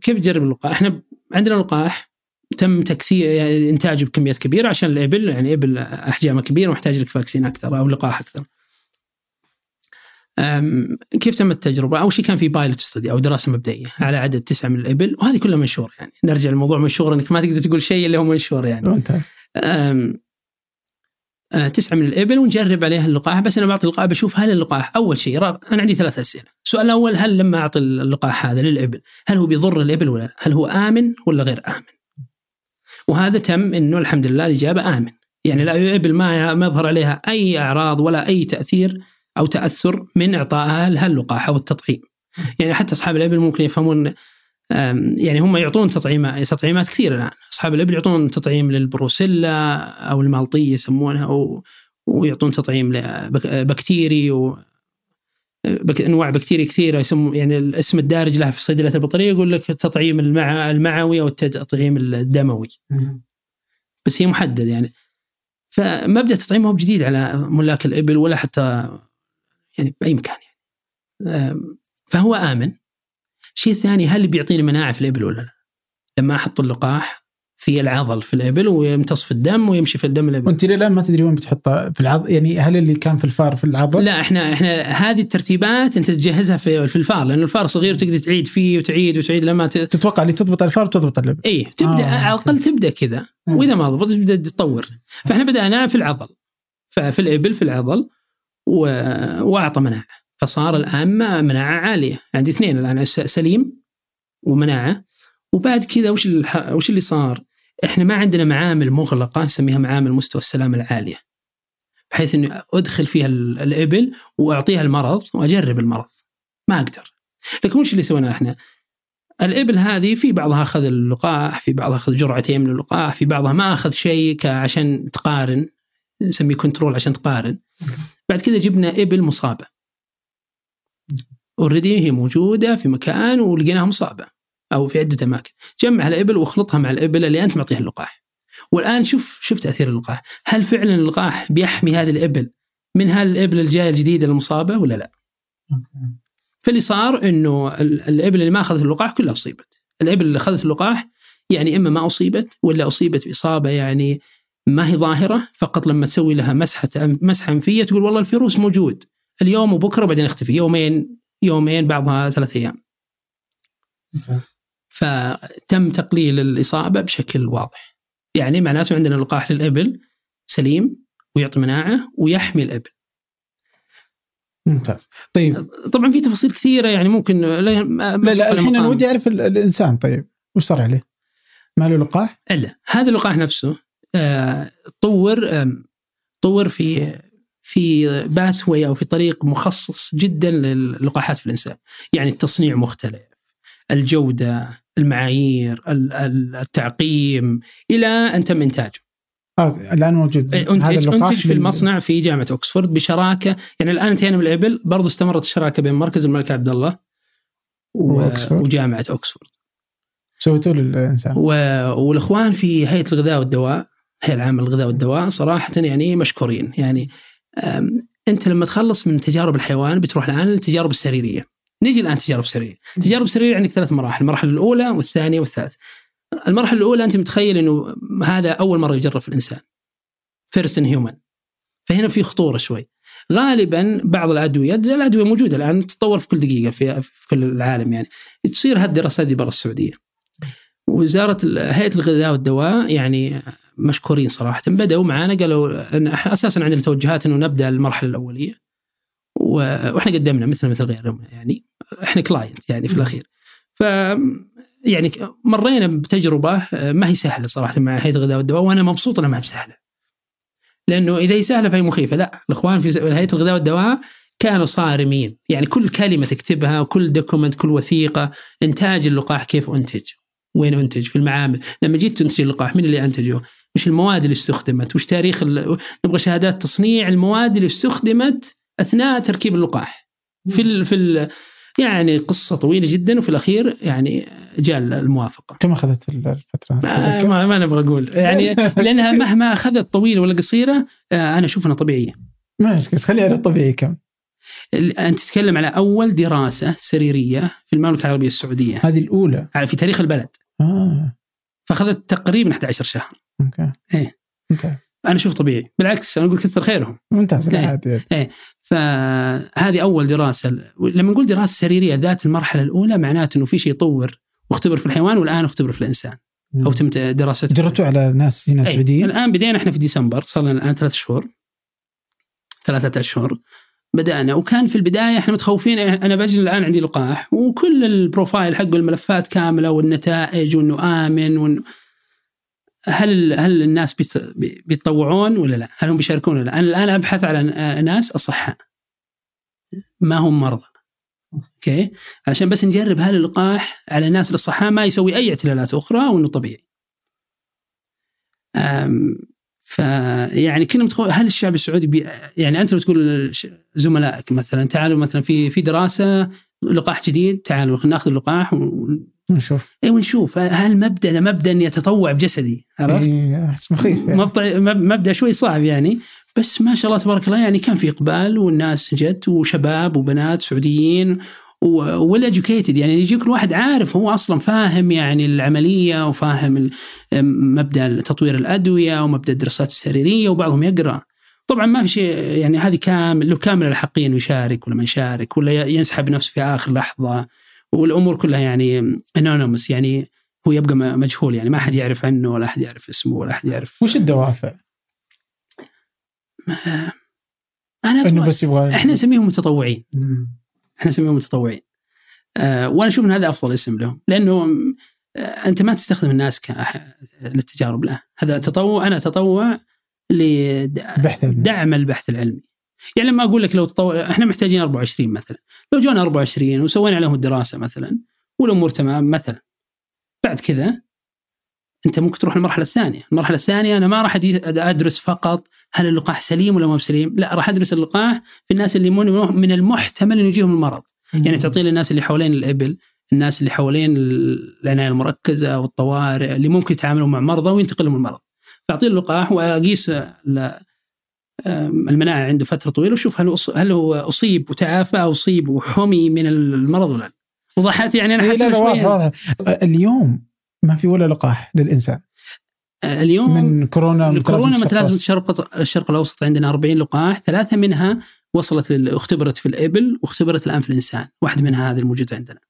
كيف تجرب اللقاح؟ إحنا عندنا لقاح تم تكثير يعني انتاجه بكميات كبيرة عشان الإبل يعني إبل أحجامها كبيره ومحتاج لك vaccine أكثر أو لقاح أكثر. كيف تم التجربة؟ أول شيء كان في pilot study أو دراسة مبدئية على عدد تسعة من الإبل وهذه كلها منشورة يعني نرجع للموضوع منشور إنك ما تقدر تقول شيء اللي هو منشور يعني. ممتاز. آه، تسعة من الإبل ونجرب عليها اللقاح بس أنا بعطي اللقاح بشوف هل اللقاح أول شيء أنا عندي ثلاث أسئلة، السؤال الأول هل لما أعطي اللقاح هذا للإبل هل هو بيضر الإبل ولا لا؟ هل هو آمن ولا غير آمن؟ وهذا تم إنه الحمد لله الإجابة آمن يعني لا ابل ما يظهر عليها أي أعراض ولا أي تأثير أو تأثر من اعطائها لها اللقاح أو التطعيم يعني حتى أصحاب الإبل ممكن يفهمون يعني هم يعطون تطعيمات تطعيمات كثيرة الآن أصحاب الإبل يعطون تطعيم للبروسيلا أو المالطية يسمونها ويعطون تطعيم بكتيري. أنواع بكتيريا كثيرة يسمون يعني الاسم الدارج لها في صيدله البطاريه يقول لك التطعيم المع... المعوي أو التطعيم الدموي. بس هي محدد يعني. فمبدأ التطعيم هو جديد على ملاك الإبل ولا حتى يعني بأي مكان يعني. فهو آمن. الشيء الثاني هل بيعطيني مناعة في الإبل ولا لا؟ لما أحط اللقاح في العضل في الابل ويمتص في الدم ويمشي في الدم الابل. وانت الان ما تدري وين بتحطه في العضل يعني هل اللي كان في الفار في العضل؟ لا إحنا إحنا هذه الترتيبات أنت تجهزها في في الفار لأنه الفار صغير وتقدر تعيد فيه وتعيد وتعيد لما ت... تتوقع اللي تضبط الفار وتضبط الابل. اي تبدأ آه على الأقل تبدأ كذا وإذا ما ضبط تبدأ تطور فإحنا بدأنا في العضل ففي الإبل في العضل و... وأعطى مناعة فصار الآن مناعة عالية عندي اثنين الآن سليم ومناعة وبعد كذا وش وش اللي صار؟ إحنا ما عندنا معامل مغلقة نسميها معامل مستوى السلامة العالية بحيث إني أدخل فيها الإبل وأعطيها المرض وأجرب المرض ما أقدر لكن وش اللي سويناه إحنا؟ الإبل هذه في بعضها أخذ اللقاح، في بعضها أخذ جرعتين من اللقاح، في بعضها ما أخذ شيء عشان تقارن نسميه كنترول عشان تقارن. بعد كذا جبنا إبل مصابة. already هي موجودة في مكان ولقيناها مصابة. أو في عدة أماكن. جمع الإبل واخلطها مع الإبل اللي أنت معطيها اللقاح. والآن شوف شوف تأثير اللقاح. هل فعلا اللقاح بيحمي هذه الإبل من هالابل الجاية الجديدة المصابة ولا لا؟ فاللي صار إنه الإبل اللي ما أخذت اللقاح كلها أصيبت. الإبل اللي أخذت اللقاح يعني إما ما أصيبت ولا أصيبت بإصابة يعني ما هي ظاهرة فقط لما تسوي لها مسحة مسحة أنفية تقول والله الفيروس موجود. اليوم وبكرة وبعدين يختفي. يومين يومين بعضها ثلاث أيام. فتم تقليل الإصابة بشكل واضح. يعني معناته عندنا لقاح للإبل سليم ويعطي مناعة ويحمي الإبل. ممتاز. طيب. طبعا في تفاصيل كثيرة يعني ممكن لا لا, لا الحين أنا ودي أعرف الإنسان طيب وش صار عليه؟ ما له لقاح؟ لا هذا اللقاح نفسه آه طور آه طور في في pathway أو في طريق مخصص جدا للقاحات في الإنسان، يعني التصنيع مختلف، الجودة، المعايير، التعقيم إلى أن تم إنتاجه. الآن موجود انتج أنتج في المصنع في جامعة اوكسفورد بشراكة يعني الآن انتهينا من الأبل برضو استمرت الشراكة بين مركز الملك عبد الله وجامعة اوكسفورد. سويتوا للإنسان و... والإخوان في هيئة الغذاء والدواء الهيئه العامة للغذاء والدواء صراحة يعني مشكورين يعني أنت لما تخلص من تجارب الحيوان بتروح الآن للتجارب السريرية. نجي الآن تجارب سريه، تجارب سريه عندك ثلاث مراحل، المرحلة الأولى والثانية والثالثة. المرحلة الأولى أنت متخيل إنه هذا أول مرة يجرب في الإنسان. فيرست ان هيومن. فهنا في خطورة شوي. غالبا بعض الأدوية الأدوية موجودة الآن تتطور في كل دقيقة في, في كل العالم يعني تصير هالدراسات دي برا السعودية. وزارة هيئة الغذاء والدواء يعني مشكورين صراحة بدأوا معنا قالوا إن أحنا أساسا عندنا توجهات إنه نبدأ المرحلة الأولية وإحنا قدمنا مثل مثل غيرهم يعني. إحنا كلاينت يعني في الأخير. ف يعني مرينا بتجربة ما هي سهلة صراحة مع هيئة الغذاء والدواء وأنا مبسوط إنها ما هي بسهلة. لأنه إذا هي سهلة فهي مخيفة. لا الإخوان في هيئة الغذاء والدواء كانوا صارمين. يعني كل كلمة تكتبها وكل دوكومنت كل وثيقة إنتاج اللقاح كيف أنتج؟ وين أنتج؟ في المعامل. لما جيت تنتج اللقاح من اللي أنتجه؟ وش المواد اللي استخدمت؟ وش تاريخ نبغى شهادات تصنيع المواد اللي استخدمت أثناء تركيب اللقاح في ال في ال يعني قصة طويلة جدا وفي الأخير يعني جاء الموافقة. كم أخذت الفترة؟ ما, ما, ما نبغى أقول يعني لأنها مهما أخذت طويله ولا قصيرة أنا أشوف إنها طبيعية. ماشي بس خلينا الطبيعي كم؟ أنت تتكلم على أول دراسة سريرية في المملكة العربية السعودية. هذه الأولى في تاريخ البلد. آه فأخذت تقريبا 11 شهر. أوكي. إيه ممتاز أنا أشوف طبيعي بالعكس أنا أقول كثر خيرهم ممتاز لا إيه. عادي إيه فهذه أول دراسة. لما نقول دراسة سريرية ذات المرحلة الأولى معناته إنه في شيء يطور واختبر في الحيوان والآن اختبر في الإنسان. أو تم دراسته. جربتوا على ناس هنا إيه. سعوديين؟ الآن بدينا إحنا في ديسمبر صار لنا الآن ثلاث شهور. ثلاثة أشهر. بدأنا. وكان في البداية إحنا متخوفين أنا بجي الآن عندي لقاح. وكل ال profile حقه الملفات كاملة والنتائج وإنه آمن وإنه هل هل الناس بيتطوعون ولا لا؟ هل هم بيشاركون ولا لا؟ أنا الآن أبحث على ناس أصحاء ما هم مرضى okay علشان بس نجرب هل اللقاح على الناس الأصحاء ما يسوي أي اعتلالات أخرى وإنه طبيعي. فيعني كنا متخوف هل الشعب السعودي بي يعني أنت لو تقول زملائك مثلا تعالوا مثلا في في دراسة لقاح جديد تعالوا ناخذ اللقاح ونشوف اي ونشوف. هل مبدأ مبدأ يتطوع بجسدي عرفت؟ إيه مخيف يعني. مبدأ شوي صعب يعني. بس ما شاء الله تبارك الله يعني كان في إقبال والناس جت وشباب وبنات سعوديين وال educated يعني. يجيك الواحد عارف هو أصلا فاهم يعني العملية وفاهم مبدأ تطوير الأدوية ومبدأ الدراسات السريرية وبعضهم يقرأ. طبعا ما في شيء يعني هذه كامل له كامل الأحقية إنه يشارك ولا ما يشارك ولا ينسحب نفسه في آخر لحظة. والأمور كلها يعني anonymous يعني هو يبقى مجهول يعني ما حد يعرف عنه ولا أحد يعرف اسمه ولا أحد يعرف. وش الدوافع؟ أنا إنه بس يبغى إحنا نسميهم متطوعين. إحنا نسميهم متطوعين. آه وأنا أشوف إن هذا أفضل اسم لهم لأنه آه أنت ما تستخدم الناس للتجارب لا. هذا تطوع أنا أتطوع لدعم البحث العلمي. يعني لما أقول لك لو تطور إحنا محتاجين 24 مثلا. لو جونا 24 وسوينا عليهم الدراسة مثلا والأمور تمام مثلا. بعد كذا أنت ممكن تروح المرحله الثانية، المرحلة الثانية أنا ما راح أدرس فقط هل اللقاح سليم ولا مو سليم، لا راح أدرس اللقاح في الناس اللي من المحتمل إنه يجيهم المرض، يعني تعطيه للناس اللي حوالين الإبل، الناس اللي حوالين العناية المركزة والطوارئ اللي ممكن يتعاملوا مع مرضى وينتقل لهم المرض. فاعطيه اللقاح وأقيس المناعة عنده فترة طويلة وشوف هل هل هو أصيب وتعافى أو أصيب وحمي من المرض ولا لا. وضحت يعني أنا حاسس واضح اليوم ما في ولا لقاح للإنسان. اليوم من كورونا الكورونا متلازمة الشرق الشرق الأوسط عندنا 40 لقاح ثلاثة منها وصلت اختبرت في الإبل واختبرت الآن في الإنسان. واحد منها هذه الموجودة عندنا.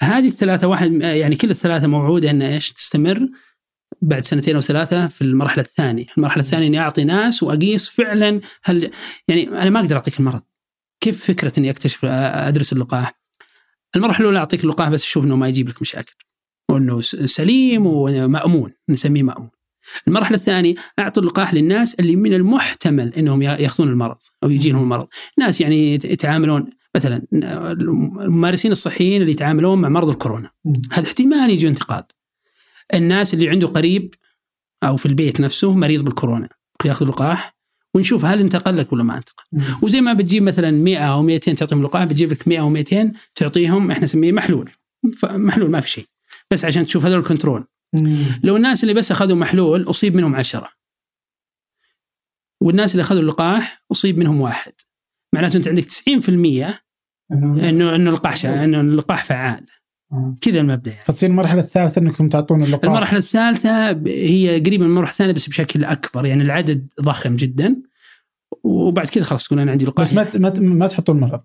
هذه الثلاثة واحد يعني كل الثلاثة موعودة إن إيش تستمر. بعد سنتين أو ثلاثة في المرحلة الثانية، المرحلة الثانية إني أعطي ناس وأقيس فعلا هل يعني أنا ما أقدر أعطيك المرض. كيف فكرة إني أكتشف أدرس اللقاح؟ المرحلة الأولى أعطيك اللقاح بس أشوف إنه ما يجيب لك مشاكل. وإنه سليم ومأمون نسميه مأمون. المرحلة الثانية أعطي اللقاح للناس اللي من المحتمل إنهم يأخذون المرض أو يجيهم المرض، ناس يعني يتعاملون مثلا الممارسين الصحيين اللي يتعاملون مع مرض الكورونا هذا احتمال يجي انتقاد الناس اللي عنده قريب أو في البيت نفسه مريض بالكورونا يأخذ لقاح ونشوف هل انتقل لك ولا ما انتقل. وزي ما بتجيب مثلا 100 أو 200 تعطيهم لقاح بتجيب لك 100 أو 200 تعطيهم إحنا نسميه محلول. محلول ما في شيء. بس عشان تشوف هذول الكنترول. لو الناس اللي بس أخذوا محلول أصيب منهم عشرة. والناس اللي أخذوا اللقاح أصيب منهم واحد. معناته أنت عندك 90% انه إنه اللقاح إنه اللقاح فعال. كذا المبدأ يعني. فتصير المرحلة الثالثة إنكم تعطون اللقاح. المرحلة الثالثة هي قريبه من المرحله الثانية بس بشكل أكبر يعني العدد ضخم جدا. وبعد كذا خلاص تقول أنا عندي لقاح. بس ما ما, ما تحطون مرض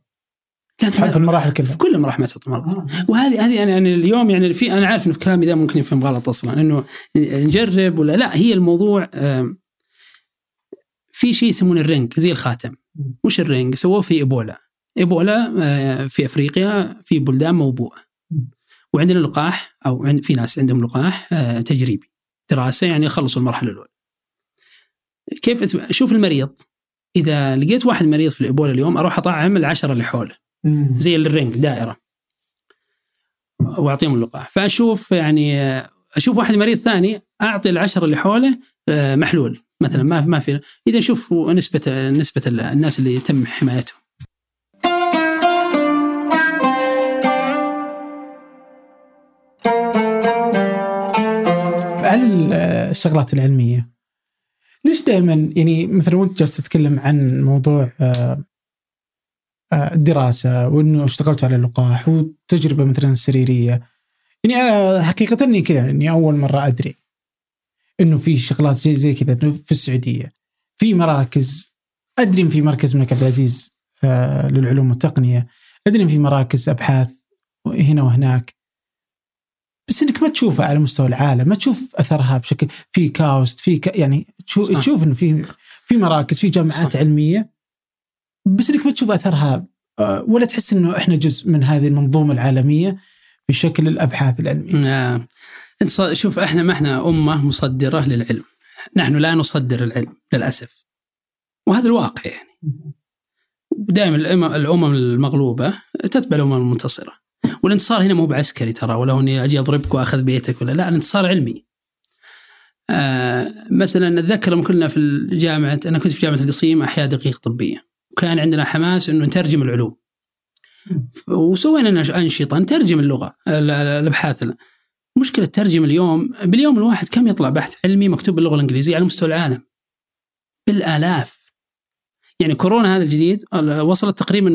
لا في المراحل كلها. في كل المراحل ما تحط مرض آه. وهذه هذه أنا يعني اليوم يعني في أنا عارف إنه في كلامي ذا ممكن يفهم غلط أصلا إنه نجرب ولا لا هي الموضوع في شيء يسمونه ال ring زي الخاتم. وش ال ring؟ سووه في إيبولا. إيبولا آه، في أفريقيا في بلدان موبوءة. وعندنا لقاح أو في ناس عندهم لقاح آه، تجريبي. دراسة يعني خلصوا المرحلة الأولى. كيف شوف المريض. إذا لقيت واحد مريض في الايبولا اليوم أروح أطعم العشرة اللي حوله. زي الرينج دائرة. وأعطيهم اللقاح. فأشوف يعني آه، أشوف واحد مريض ثاني أعطي العشرة اللي حوله آه، محلول. مثلا ما ما في إذا نشوف نسبة نسبة الناس اللي تم حمايتهم. الشغلات العلمية. ليش دائما يعني مثلا وأنت جالس تتكلم عن موضوع آه، آه، الدراسة وإنه اشتغلت على اللقاح والتجربه مثلا السريريه يعني أنا حقيقه إني كذا إني أول مرة أدري إنه في شغلات زي زي كذا في السعودية. في مراكز أدري إن في مركز الملك عبد العزيز آه، للعلوم والتقنية. أدري إن في مراكز أبحاث هنا وهناك. بس إنك ما تشوفها على مستوى العالم ما تشوف أثرها بشكل في كاوست في ك... يعني تشوف, تشوف إنه في في مراكز في جامعات صح. علمية بس إنك ما تشوف أثرها آه، ولا تحس إنه إحنا جزء من هذه المنظومة العالمية في شكل الأبحاث العلمية. نعم. أنت شوف إحنا ما إحنا أمة مصدرة للعلم. نحن لا نصدر العلم للأسف. وهذا الواقع يعني. دائما الأمم المغلوبة تتبع الأمم المنتصرة والانتصار هنا مو بعسكري ترى ولا إني أجي أضربك وأخذ بيتك ولا لا الانتصار علمي. آه مثلا أتذكر لما كنا في الجامعة أنا كنت في جامعة القصيم أحياء دقيق طبية. وكان عندنا حماس إنه نترجم العلوم. وسوينا أنشطة نترجم اللغة الأبحاث. مشكلة ترجم اليوم باليوم الواحد كم يطلع بحث علمي مكتوب باللغة الإنجليزية على مستوى العالم؟ بالآلاف. يعني كورونا هذا الجديد وصلت تقريبا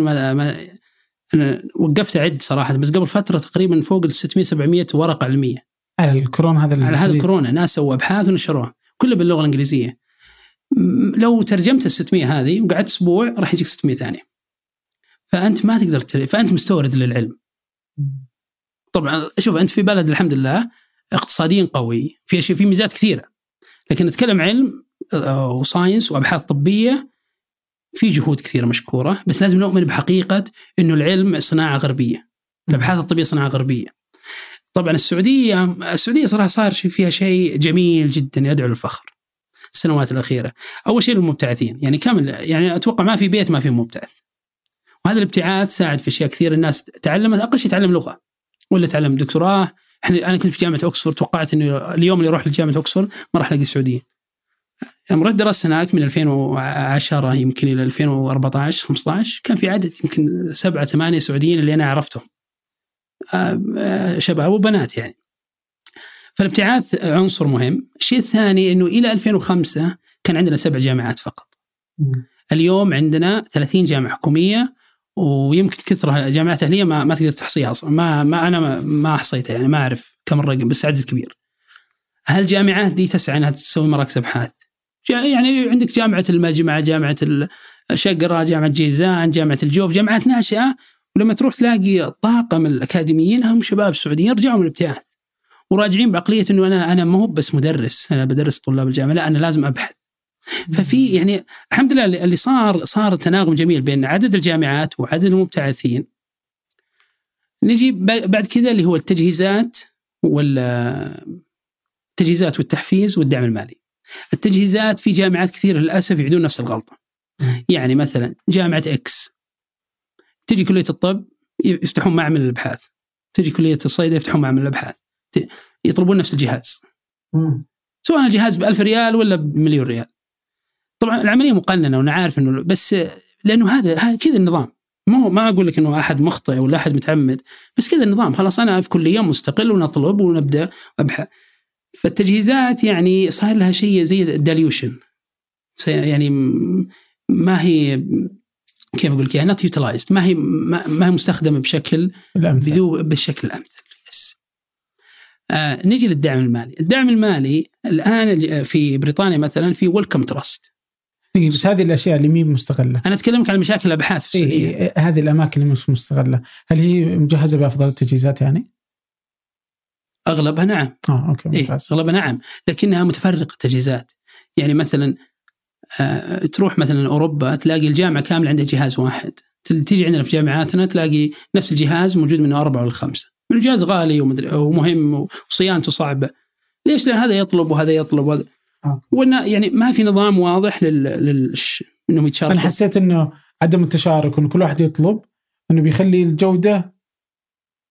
أنا وقفت اعد صراحة بس قبل فترة تقريبا فوق ال 600 700 ورقة علميه على الكورونا هذا على هذا الكورونا ناس سووا أبحاث ونشروها كلها باللغة الإنجليزية. لو ترجمت ال 600 هذه وقعدت أسبوع راح يجيك 600 ثانية. فأنت ما تقدر تل... فأنت مستورد للعلم. طبعا شوف أنت في بلد الحمد لله اقتصاديا قوي في أشياء في ميزات كثيرة. لكن نتكلم علم آه، وساينس وأبحاث طبية في جهود كثيرة مشكورة بس لازم نؤمن بحقيقة إنه العلم صناعة غربية الأبحاث الطبية صناعة غربية. طبعا السعودية السعودية صراحة صار فيها شيء جميل جدا يدعو للفخر. السنوات الأخيرة. أول شيء المبتعثين. يعني كامل يعني أتوقع ما في بيت ما في مبتعث. وهذا الابتعاث ساعد في أشياء كثيرة. الناس تعلمت أقل شيء تعلم لغة. ولا تعلم دكتوراه. إحنا أنا كنت في جامعة اوكسفورد توقعت إنه اليوم اللي يروح لجامعة اوكسفورد ما راح ألاقي سعوديين يوم رحت درست هناك من 2010 يمكن إلى 2014 15 كان في عدد يمكن سبعة ثمانية سعوديين اللي أنا عرفتهم. آه، آه، شباب وبنات يعني. فالابتعاث عنصر مهم. الشيء الثاني إنه إلى 2005 كان عندنا سبع جامعات فقط. اليوم عندنا 30 جامعة حكومية ويمكن كثره جامعات أهلية ما, ما تقدر تحصيها أصلا. ما, ما أنا ما, ما احصيتها يعني ما أعرف كم الرقم بس عدد كبير. هالجامعات دي تسعى إنها تسوي مراكز أبحاث. يعني عندك جامعة المجمع جامعة الشقره جامعة جيزان جامعة الجوف جامعات ناشئة. ولما تروح تلاقي طاقم الأكاديميين هم شباب سعوديين رجعوا من الابتعاث وراجعين بعقلية إنه أنا أنا ما هو بس مدرس أنا بدرس طلاب الجامعة لا أنا لازم أبحث. ففي يعني الحمد لله اللي صار صار تناغم جميل بين عدد الجامعات وعدد المبتعثين. نجي بعد كذا اللي هو التجهيزات وال التجهيزات والتحفيز والدعم المالي. التجهيزات في جامعات كثيرة للأسف يعيدون نفس الغلطة. يعني مثلا جامعة إكس تجي كلية الطب يفتحون معمل الأبحاث. تجي كلية الصيدلة يفتحون معمل الأبحاث. يطلبون نفس الجهاز. سواء الجهاز ب 1000 ريال ولا بمليون ريال. طبعا العملية مقننة وأنا عارف إنه بس هذا هذا كذا النظام. مو ما أقول لك إنه أحد مخطئ ولا أحد متعمد بس كذا النظام. خلاص أنا في كلية مستقل ونطلب ونبدأ ابحث فالتجهيزات يعني صار لها شيء زي ال dilution يعني ما هي كيف أقول لك يعني not utilized ما هي ما هي مستخدمة بشكل الأمثل. بالشكل الأمثل yes آه نجي للدعم المالي، الدعم المالي الآن في بريطانيا مثلا في ويلكم تراست بس هذه الأشياء اللي مي مستغلة. أنا أتكلمك عن مشاكل الأبحاث في السعوديه إيه هذه الأماكن اللي مش مستغلة. هل هي مجهزة بأفضل التجهيزات يعني؟ أغلبها نعم. آه okay إيه، ممتاز. إيه أغلبها نعم. لكنها متفرقة التجهيزات يعني مثلا آه تروح مثلا أوروبا تلاقي الجامعة كاملة عندها جهاز واحد. تيجي عندنا في جامعاتنا تلاقي نفس الجهاز موجود منه أربعة ولا خمسة. الجهاز غالي ومدري ومهم وصيانته صعبة. ليش؟ لأن هذا يطلب وهذا يطلب وهذا. آه. يعني ما في نظام واضح لل, لل... إنهم يتشاركوا أنا حسيت إنه عدم التشارك وإن كل واحد يطلب إنه بيخلي الجودة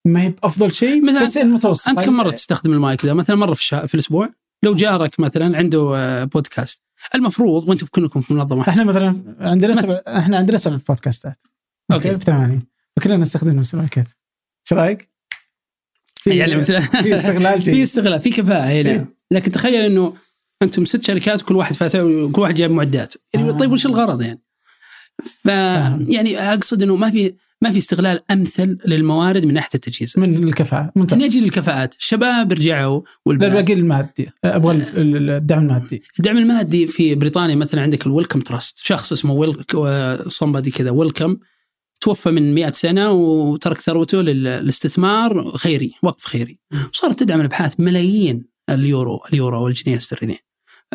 ما هي بأفضل شيء مثلا بس المتوسط أنت كم مرة تستخدم المايك ذا؟ مثلا مرة في, الشا... في الأسبوع. لو جارك مثلا عنده آه، بودكاست المفروض وأنتم كلكم في منظمة. إحنا مثلا عندنا سبع إحنا عندنا سبع بودكاستات okay, okay. ثمانيه وكلنا نستخدم نفس المايكات. إيش رأيك؟ في يعني مثلا في استغلال في استغلال في كفاءة هنا إيه؟ لكن تخيل إنه أنتم ست شركات وكل واحد فاتح وكل واحد جايب معدات. يعني آه. طيب وش الغرض يعني؟ ف يعني أقصد إنه ما في ما في استغلال أمثل للموارد من ناحية التجهيز من الكفاءة. ممتاز. نجي للكفاءات. الشباب رجعوا والباقي المادي. أبغى آه. الدعم المادي. الدعم المادي في بريطانيا مثلا عندك الويلكم تراست شخص اسمه ويل صمبدي كذا ويلكم توفى من 100 سنة وترك ثروته للاستثمار خيري وقف خيري. وصارت تدعم الأبحاث ملايين اليورو اليورو والجنيه الاسترليني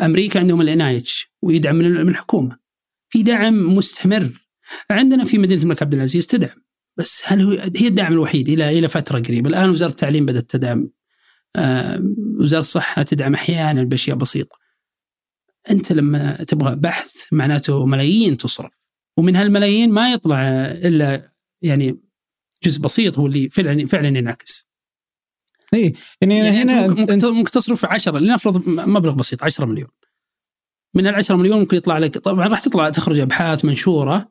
أمريكا عندهم الان ويدعم من الحكومة. في دعم مستمر. عندنا في مدينة الملك عبد العزيز تدعم بس هل هو هي الدعم الوحيد إلى إلى فترة قريبة. الآن وزارة التعليم بدأت تدعم آه وزارة الصحة تدعم أحيانا بأشياء بسيطة. أنت لما تبغى بحث معناته ملايين تصرف ومن هالملايين ما يطلع إلا يعني جزء بسيط هو اللي فعلا فعلا ينعكس. اي يعني, يعني هنا ممكن ممكن تصرف 10 لنفرض مبلغ بسيط 10 مليون. من ال 10 مليون ممكن يطلع لك طبعا راح تطلع تخرج أبحاث منشورة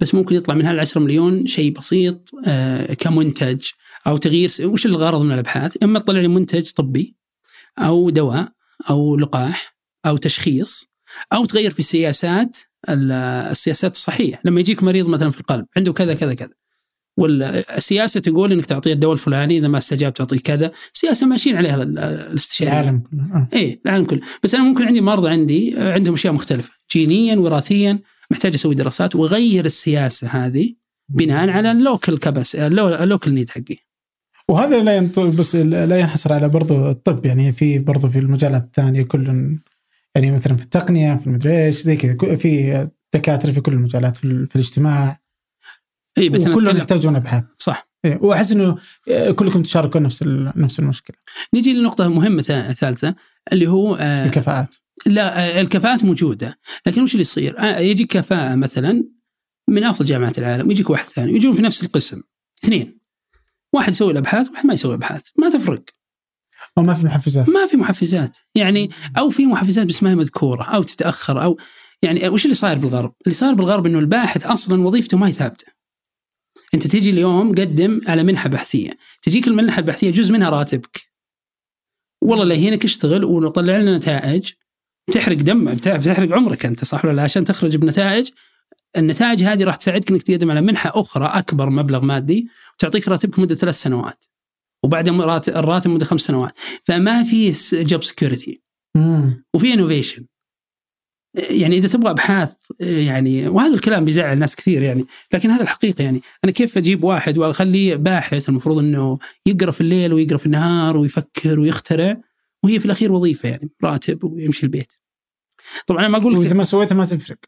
بس ممكن يطلع من هال 10 مليون شيء بسيط آه كمنتج أو تغيير وش الغرض من الأبحاث؟ إما تطلع لي منتج طبي أو دواء أو لقاح أو تشخيص أو تغير في السياسات ال- السياسات الصحيه، لما يجيك مريض مثلا في القلب عنده كذا كذا كذا. والسياسة تقول إنك تعطيه الدواء الفلاني إذا ما استجاب تعطيه كذا، سياسة ماشيين عليها ال- الاستشاريين العالم كله آه. إيه العالم كله. بس أنا ممكن عندي مرضى عندي عندهم أشياء مختلفة. جينيا وراثيا. محتاج أسوي دراسات واغير السياسة هذه بناء على اللوكل كبس اللوكل نيد حقي. وهذا لا ينط... بس لا ينحصر على برضو الطب. يعني في برضو في المجالات الثانية كل يعني مثلا في التقنية في المدري إيش زي كذا. في دكاترة في كل المجالات في, ال- في الاجتماع. إي بس أتكلم- يحتاجون أبحاث. صح. إيه، وأحس إنه كلكم تشاركون نفس نفس المشكلة. نجي لنقطة مهمة ثا- ثالثة. اللي هو آه الكفاءات لا آه، الكفاءات موجودة لكن وش اللي يصير؟ آه، يجيك كفاءة مثلا من أفضل جامعات العالم ويجيك واحد ثاني يجون في نفس القسم اثنين واحد يسوي الأبحاث واحد ما يسوي أبحاث ما تفرق أو ما في محفزات ما في محفزات يعني أو في محفزات بس ما هي مذكورة أو تتأخر أو يعني وش اللي صاير بالغرب؟ اللي صاير بالغرب إنه الباحث أصلا وظيفته ما هي ثابتة. أنت تجي اليوم قدم على منحة بحثية، تجيك المنحة البحثية جزء منها راتبك. والله لا يهينك اشتغل وطلع لنا نتائج. بتحرق دم بتع- بتحرق عمرك انت صح ولا لا؟ عشان تخرج بنتائج. النتائج هذه راح تساعدك إنك تقدم على منحة أخرى أكبر مبلغ مادي وتعطيك راتبك مدة ثلاث سنوات. رات- الراتب مدة خمس سنوات، فما في job security. وفي innovation يعني إذا تبغى أبحاث يعني وهذا الكلام بيزعل ناس كثير يعني لكن هذا الحقيقة يعني. أنا كيف أجيب واحد وأخليه باحث المفروض إنه يقرأ في الليل ويقرأ في النهار ويفكر ويخترع وهي في الأخير وظيفة يعني راتب ويمشي البيت. طبعا أنا ما أقول وإذا في- ما سويتها ما تفرق.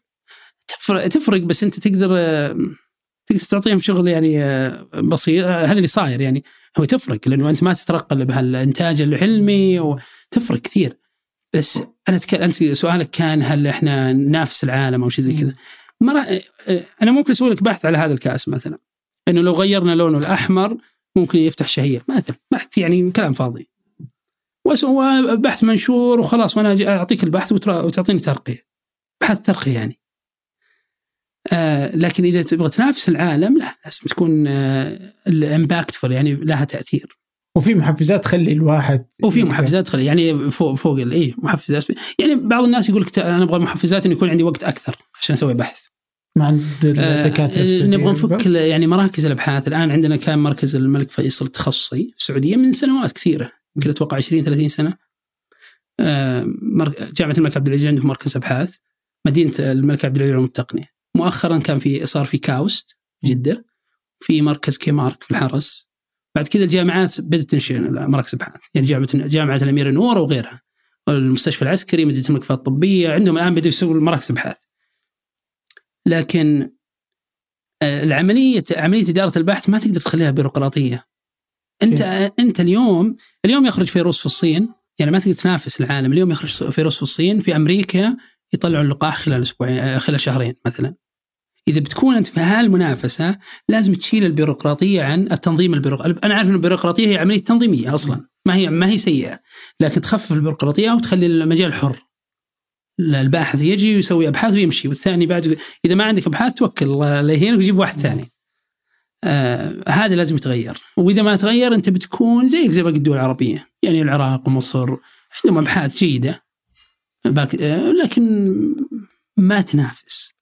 تفرق تفرق بس أنت تقدر تقدر تعطيهم شغل يعني بسيط هذا اللي صاير يعني. هو تفرق لأنه أنت ما تترقب بهالإنتاج العلمي وتفرق كثير. بس أنا أتك... أنت سؤالك كان هل إحنا ننافس العالم أو شيء زي كذا. آه، أنا ممكن أسوي لك بحث على هذا الكاس مثلا. إنه لو غيرنا لونه الأحمر ممكن يفتح شهية. مثلا بحث يعني كلام فاضي. بحث منشور وخلاص وأنا أعطيك البحث. وتعطيني ترقية. بحث ترقية يعني. آه لكن إذا تبغى تنافس العالم لا لازم تكون آه يعني لها تأثير. وفي محفزات تخلي الواحد وفي محفزات خلي يعني فوق فوق إيه محفزات. يعني بعض الناس يقول لك أنا أبغى محفزات إنه يكون عندي وقت أكثر عشان أسوي بحث. ما عند آه، الدكاترة السعودية. نبغى نفك يعني مراكز الأبحاث. الآن عندنا كان مركز الملك فيصل التخصصي في السعودية من سنوات كثيرة. يمكن أتوقع 20 30 سنة. آه، جامعة الملك عبد العزيز عندهم مركز أبحاث. مدينة الملك عبد العزيز للعلوم التقنيه مؤخرا كان في صار في كاوست جدة. في مركز كيمارك في الحرس. بعد كذا الجامعات بدأت تنشئ. مراكز ابحاث يعني جامعه جامعة الأمير نور وغيرها. المستشفى العسكري مدينة الملك فهد الطبية عندهم الآن بدأوا يسووا مراكز ابحاث لكن آه، العملية عملية إدارة البحث ما تقدر تخليها بيروقراطية. انت أنت اليوم اليوم يخرج فيروس في الصين. يعني ما تقدر تنافس العالم. اليوم يخرج فيروس في الصين في أمريكا يطلعوا اللقاح خلال أسبوعين آه، خلال شهرين مثلا. إذا بتكون أنت في هالمنافسة لازم تشيل البيروقراطية عن التنظيم البيروقراطي أنا عارف إن البيروقراطية هي عملية تنظيمية أصلا ما هي ما هي سيئة لكن تخفف البيروقراطية وتخلي المجال حر. الباحث يجي ويسوي أبحاث ويمشي والثاني بعد إذا ما عندك أبحاث توكل الله لا يهينك وجيب واحد ثاني. آه هذا لازم يتغير. وإذا ما تغير أنت بتكون زيك زي باقي الدول العربية يعني العراق ومصر عندهم أبحاث جيدة آه، لكن ما تنافس.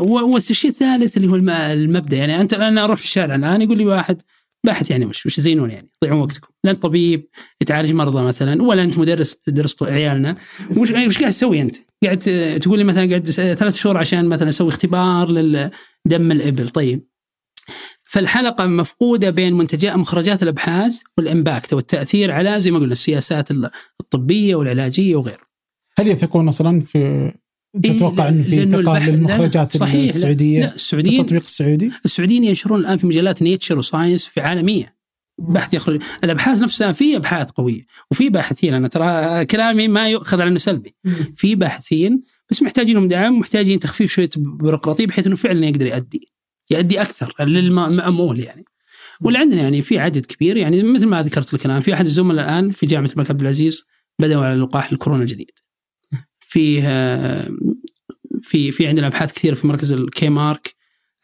والشيء الثالث اللي هو الم- المبدأ. يعني أنت أنا أروح في الشارع الآن يقول لي واحد باحث يعني وش وش زينون يعني؟ تضيعون وقتكم. لا انت طبيب تعالج مرضى مثلا ولا أنت مدرس تدرس عيالنا. وش وش قاعد تسوي أنت؟ قاعد تقول لي مثلا قاعد ثلاث شهور عشان مثلا أسوي اختبار لدم الإبل. طيب. فالحلقة مفقودة بين منتجات مخرجات الأبحاث والإمباكت والتأثير على زي ما قلنا السياسات الطبية والعلاجية وغيره. هل يثقون أصلا في تتوقع إيه، إنه في ثقه للمخرجات صحيح، السعودية لا في السعوديين التطبيق السعودي؟ السعوديين ينشرون الآن في مجلات Nature و Science في عالميه بحث يخرج الأبحاث نفسها في أبحاث قوية وفي باحثين. أنا ترى كلامي ما يؤخذ على إنه سلبي. في باحثين بس محتاجين لهم دعم محتاجين تخفيف شوية بيروقراطية بحيث إنه فعلا يقدر يؤدي يؤدي أكثر للمامول يعني. واللي عندنا يعني في عدد كبير يعني مثل ما ذكرت لك الآن في أحد الزملاء الآن في جامعة الملك عبد العزيز بدأوا على لقاح الكورونا الجديد. فيه في في عندنا أبحاث كثيرة في مركز الكي مارك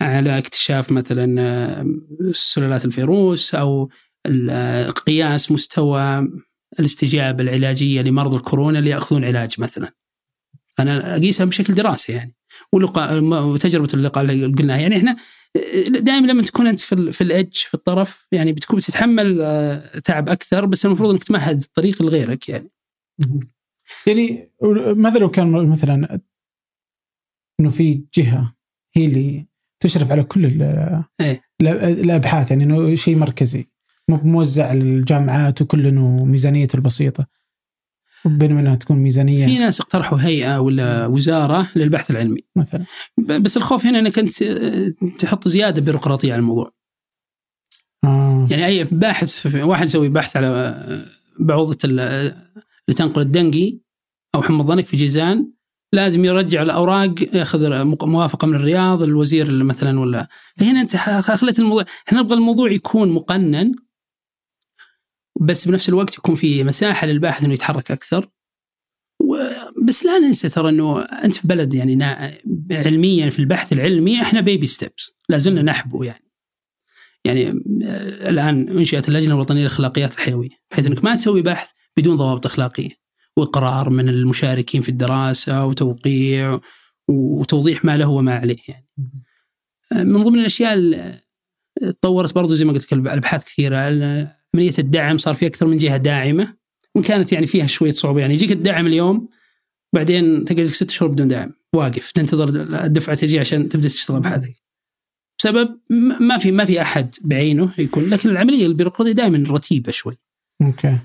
على اكتشاف مثلا سلالات الفيروس أو قياس مستوى الاستجابة العلاجية لمرضى الكورونا اللي يأخذون علاج مثلا. أنا أقيسها بشكل دراسي يعني ولقاء وتجربة اللقاء اللي قلناها يعني إحنا دائما لما تكون أنت في في الإدج في الطرف يعني بتكون بتتحمل آه، تعب أكثر بس المفروض إنك تمهد الطريق لغيرك يعني. يعني ماذا لو كان مثلا إنه في جهة هي اللي تشرف على كل إيه؟ الأبحاث يعني إنه شيء مركزي مو موزع الجامعات وكل انه ميزانيته البسيطة. بينما إنها تكون ميزانية. في ناس اقترحوا هيئة ولا وزارة للبحث العلمي. مثلا. بس الخوف هنا إنك أنت تحط زيادة بيروقراطية على الموضوع. آه. يعني أي باحث واحد يسوي بحث على بعوضة اللي تنقل الدنقي أو حمى الضنك في جيزان لازم يرجع الأوراق يأخذ موافقة من الرياض الوزير مثلا ولا. فهنا أنت خليت الموضوع إحنا نبغى الموضوع يكون مقنن بس بنفس الوقت يكون في مساحة للباحث إنه يتحرك أكثر. بس لا ننسى ترى إنه أنت في بلد يعني علميا في البحث العلمي إحنا بيبي ستيبس لا زلنا نحبو يعني. يعني آه، الآن أنشئت اللجنة الوطنية للإخلاقيات الحيوية بحيث إنك ما تسوي بحث بدون ضوابط أخلاقية. واقرار من المشاركين في الدراسة وتوقيع وتوضيح ما له وما عليه يعني. من ضمن الأشياء اللي تطورت برضو زي ما قلت لك الأبحاث كثيرة. عملية الدعم صار في أكثر من جهة داعمة. وإن كانت يعني فيها شوية صعوبة يعني يجيك الدعم اليوم بعدين تقعد لك ست شهور بدون دعم. واقف. تنتظر الدفعة تجي عشان تبدأ تشتغل بحثك بسبب ما في ما في أحد بعينه يكون. لكن العملية البيروقراطيه دائما رتيبة شوي. أوكي.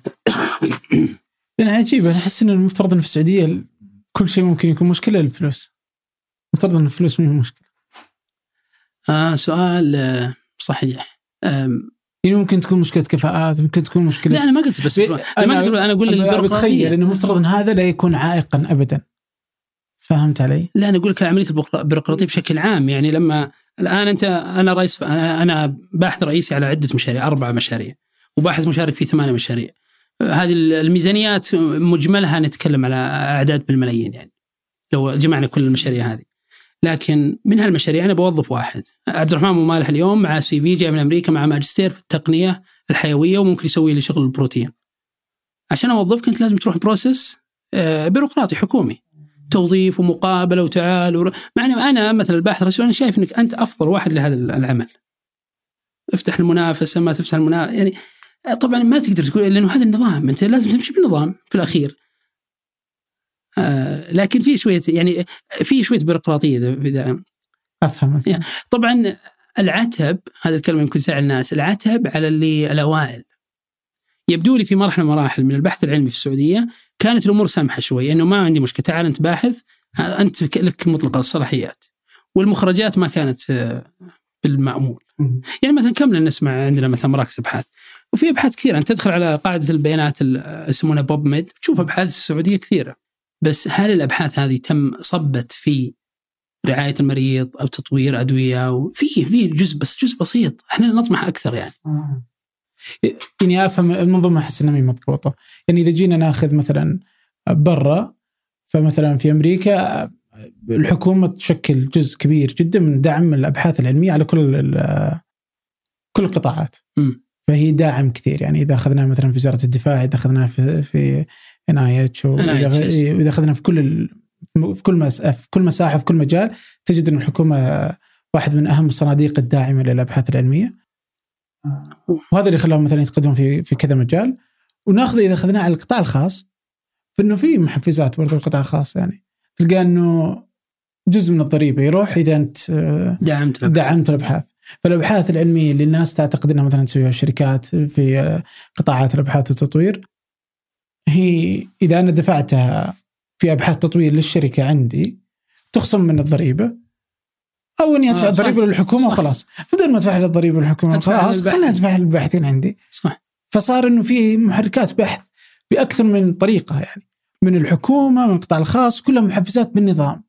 يعني عجيب أنا أحس انه المفترض إن في السعودية كل شيء ممكن يكون مشكلة الفلوس المفترض إن الفلوس مو مشكلة. آه سؤال آه، صحيح. يعني ممكن تكون مشكلة كفاءات ممكن تكون مشكلة لا أنا ما قلت بس أنا, أنا ما قلت أنا أقول البيروقراطية. بتخيل إنه المفترض إن هذا لا يكون عائقا ابدا. فهمت علي؟ لا أنا أقول لك عمليه البيروقراطية بشكل عام. يعني لما الآن انت أنا رئيس أنا أنا باحث رئيسي على عدة مشاريع أربع مشاريع. وباحث مشارك في ثمانية مشاريع. هذه الميزانيات مجملها نتكلم على أعداد بالملايين يعني لو جمعنا كل المشاريع هذه. لكن من هالمشاريع أنا بوظف واحد. عبد الرحمن ابو مالح اليوم مع سي في جاي من أمريكا مع ماجستير في التقنية الحيوية وممكن يسوي لي شغل البروتين عشان اوظفك انت لازم تروح بروسس آه، بيروقراطي حكومي. توظيف ومقابلة وتعال ور... مع أنا مثلا الباحث الرئيسي أنا شايف إنك أنت أفضل واحد لهذا العمل. افتح المنافسة ما تفتح المنافسه يعني طبعا ما تقدر تقول لأنه هذا النظام أنت لازم تمشي بالنظام في الأخير. آه لكن في شوية يعني في شوية بيروقراطية اذا افهم, أفهم. يعني طبعا العتب هذا الكلمة يمكن تزعل الناس العتب على اللي الأوائل. يبدو لي في مرحلة مراحل من البحث العلمي في السعودية كانت الأمور سامحة شوي إنه ما عندي مشكلة. تعال أنت باحث أنت لك مطلق الصلاحيات. والمخرجات ما كانت آه، بالمأمول. يعني مثلا كم نسمع عندنا مثلا مراكز أبحاث؟ وفي أبحاث كثيرة. أنت تدخل على قاعدة البيانات يسمونها بوب ميد تشوف أبحاث السعودية كثيرة. بس هل الأبحاث هذه تم صبت في رعاية المريض أو تطوير أدوية؟ أو في في جزء بس جزء بسيط. إحنا نطمح أكثر يعني. يعني أفهم المنظومة أحس إنها مضبوطة. يعني إذا جينا ناخذ مثلا برا فمثلا في أمريكا الحكومة تشكل جزء كبير جدا من دعم الأبحاث العلمية على كل كل القطاعات. م. فهي داعم كثير. يعني إذا اخذنا مثلا في وزارة الدفاع إذا اخذنا في في ان إي. اتش وإذا اخذنا في كل ال... في كل مس... في كل مساحة في كل مجال تجد إن الحكومة واحد من أهم الصناديق الداعمة للأبحاث العلمية. وهذا اللي خلاهم مثلا يتقدمون في في كذا مجال. وناخذ إذا اخذناه على القطاع الخاص فانه في محفزات برضو القطاع الخاص. يعني تلقى إنه جزء من الضريبة يروح إذا أنت دعمت دعمت الأبحاث. فالأبحاث العلمية اللي الناس تعتقد إنها مثلا تسويها الشركات في قطاعات الأبحاث والتطوير هي إذا أنا دفعتها في أبحاث تطوير للشركة عندي تخصم من الضريبة أو إني أدفع آه للحكومة. وخلاص. بدل ما أدفع الضريبه للحكومة خلاص خليني أدفع للباحثين عندي. صح. فصار إنه في محركات بحث بأكثر من طريقة يعني من الحكومة من القطاع الخاص كلها محفزات بالنظام.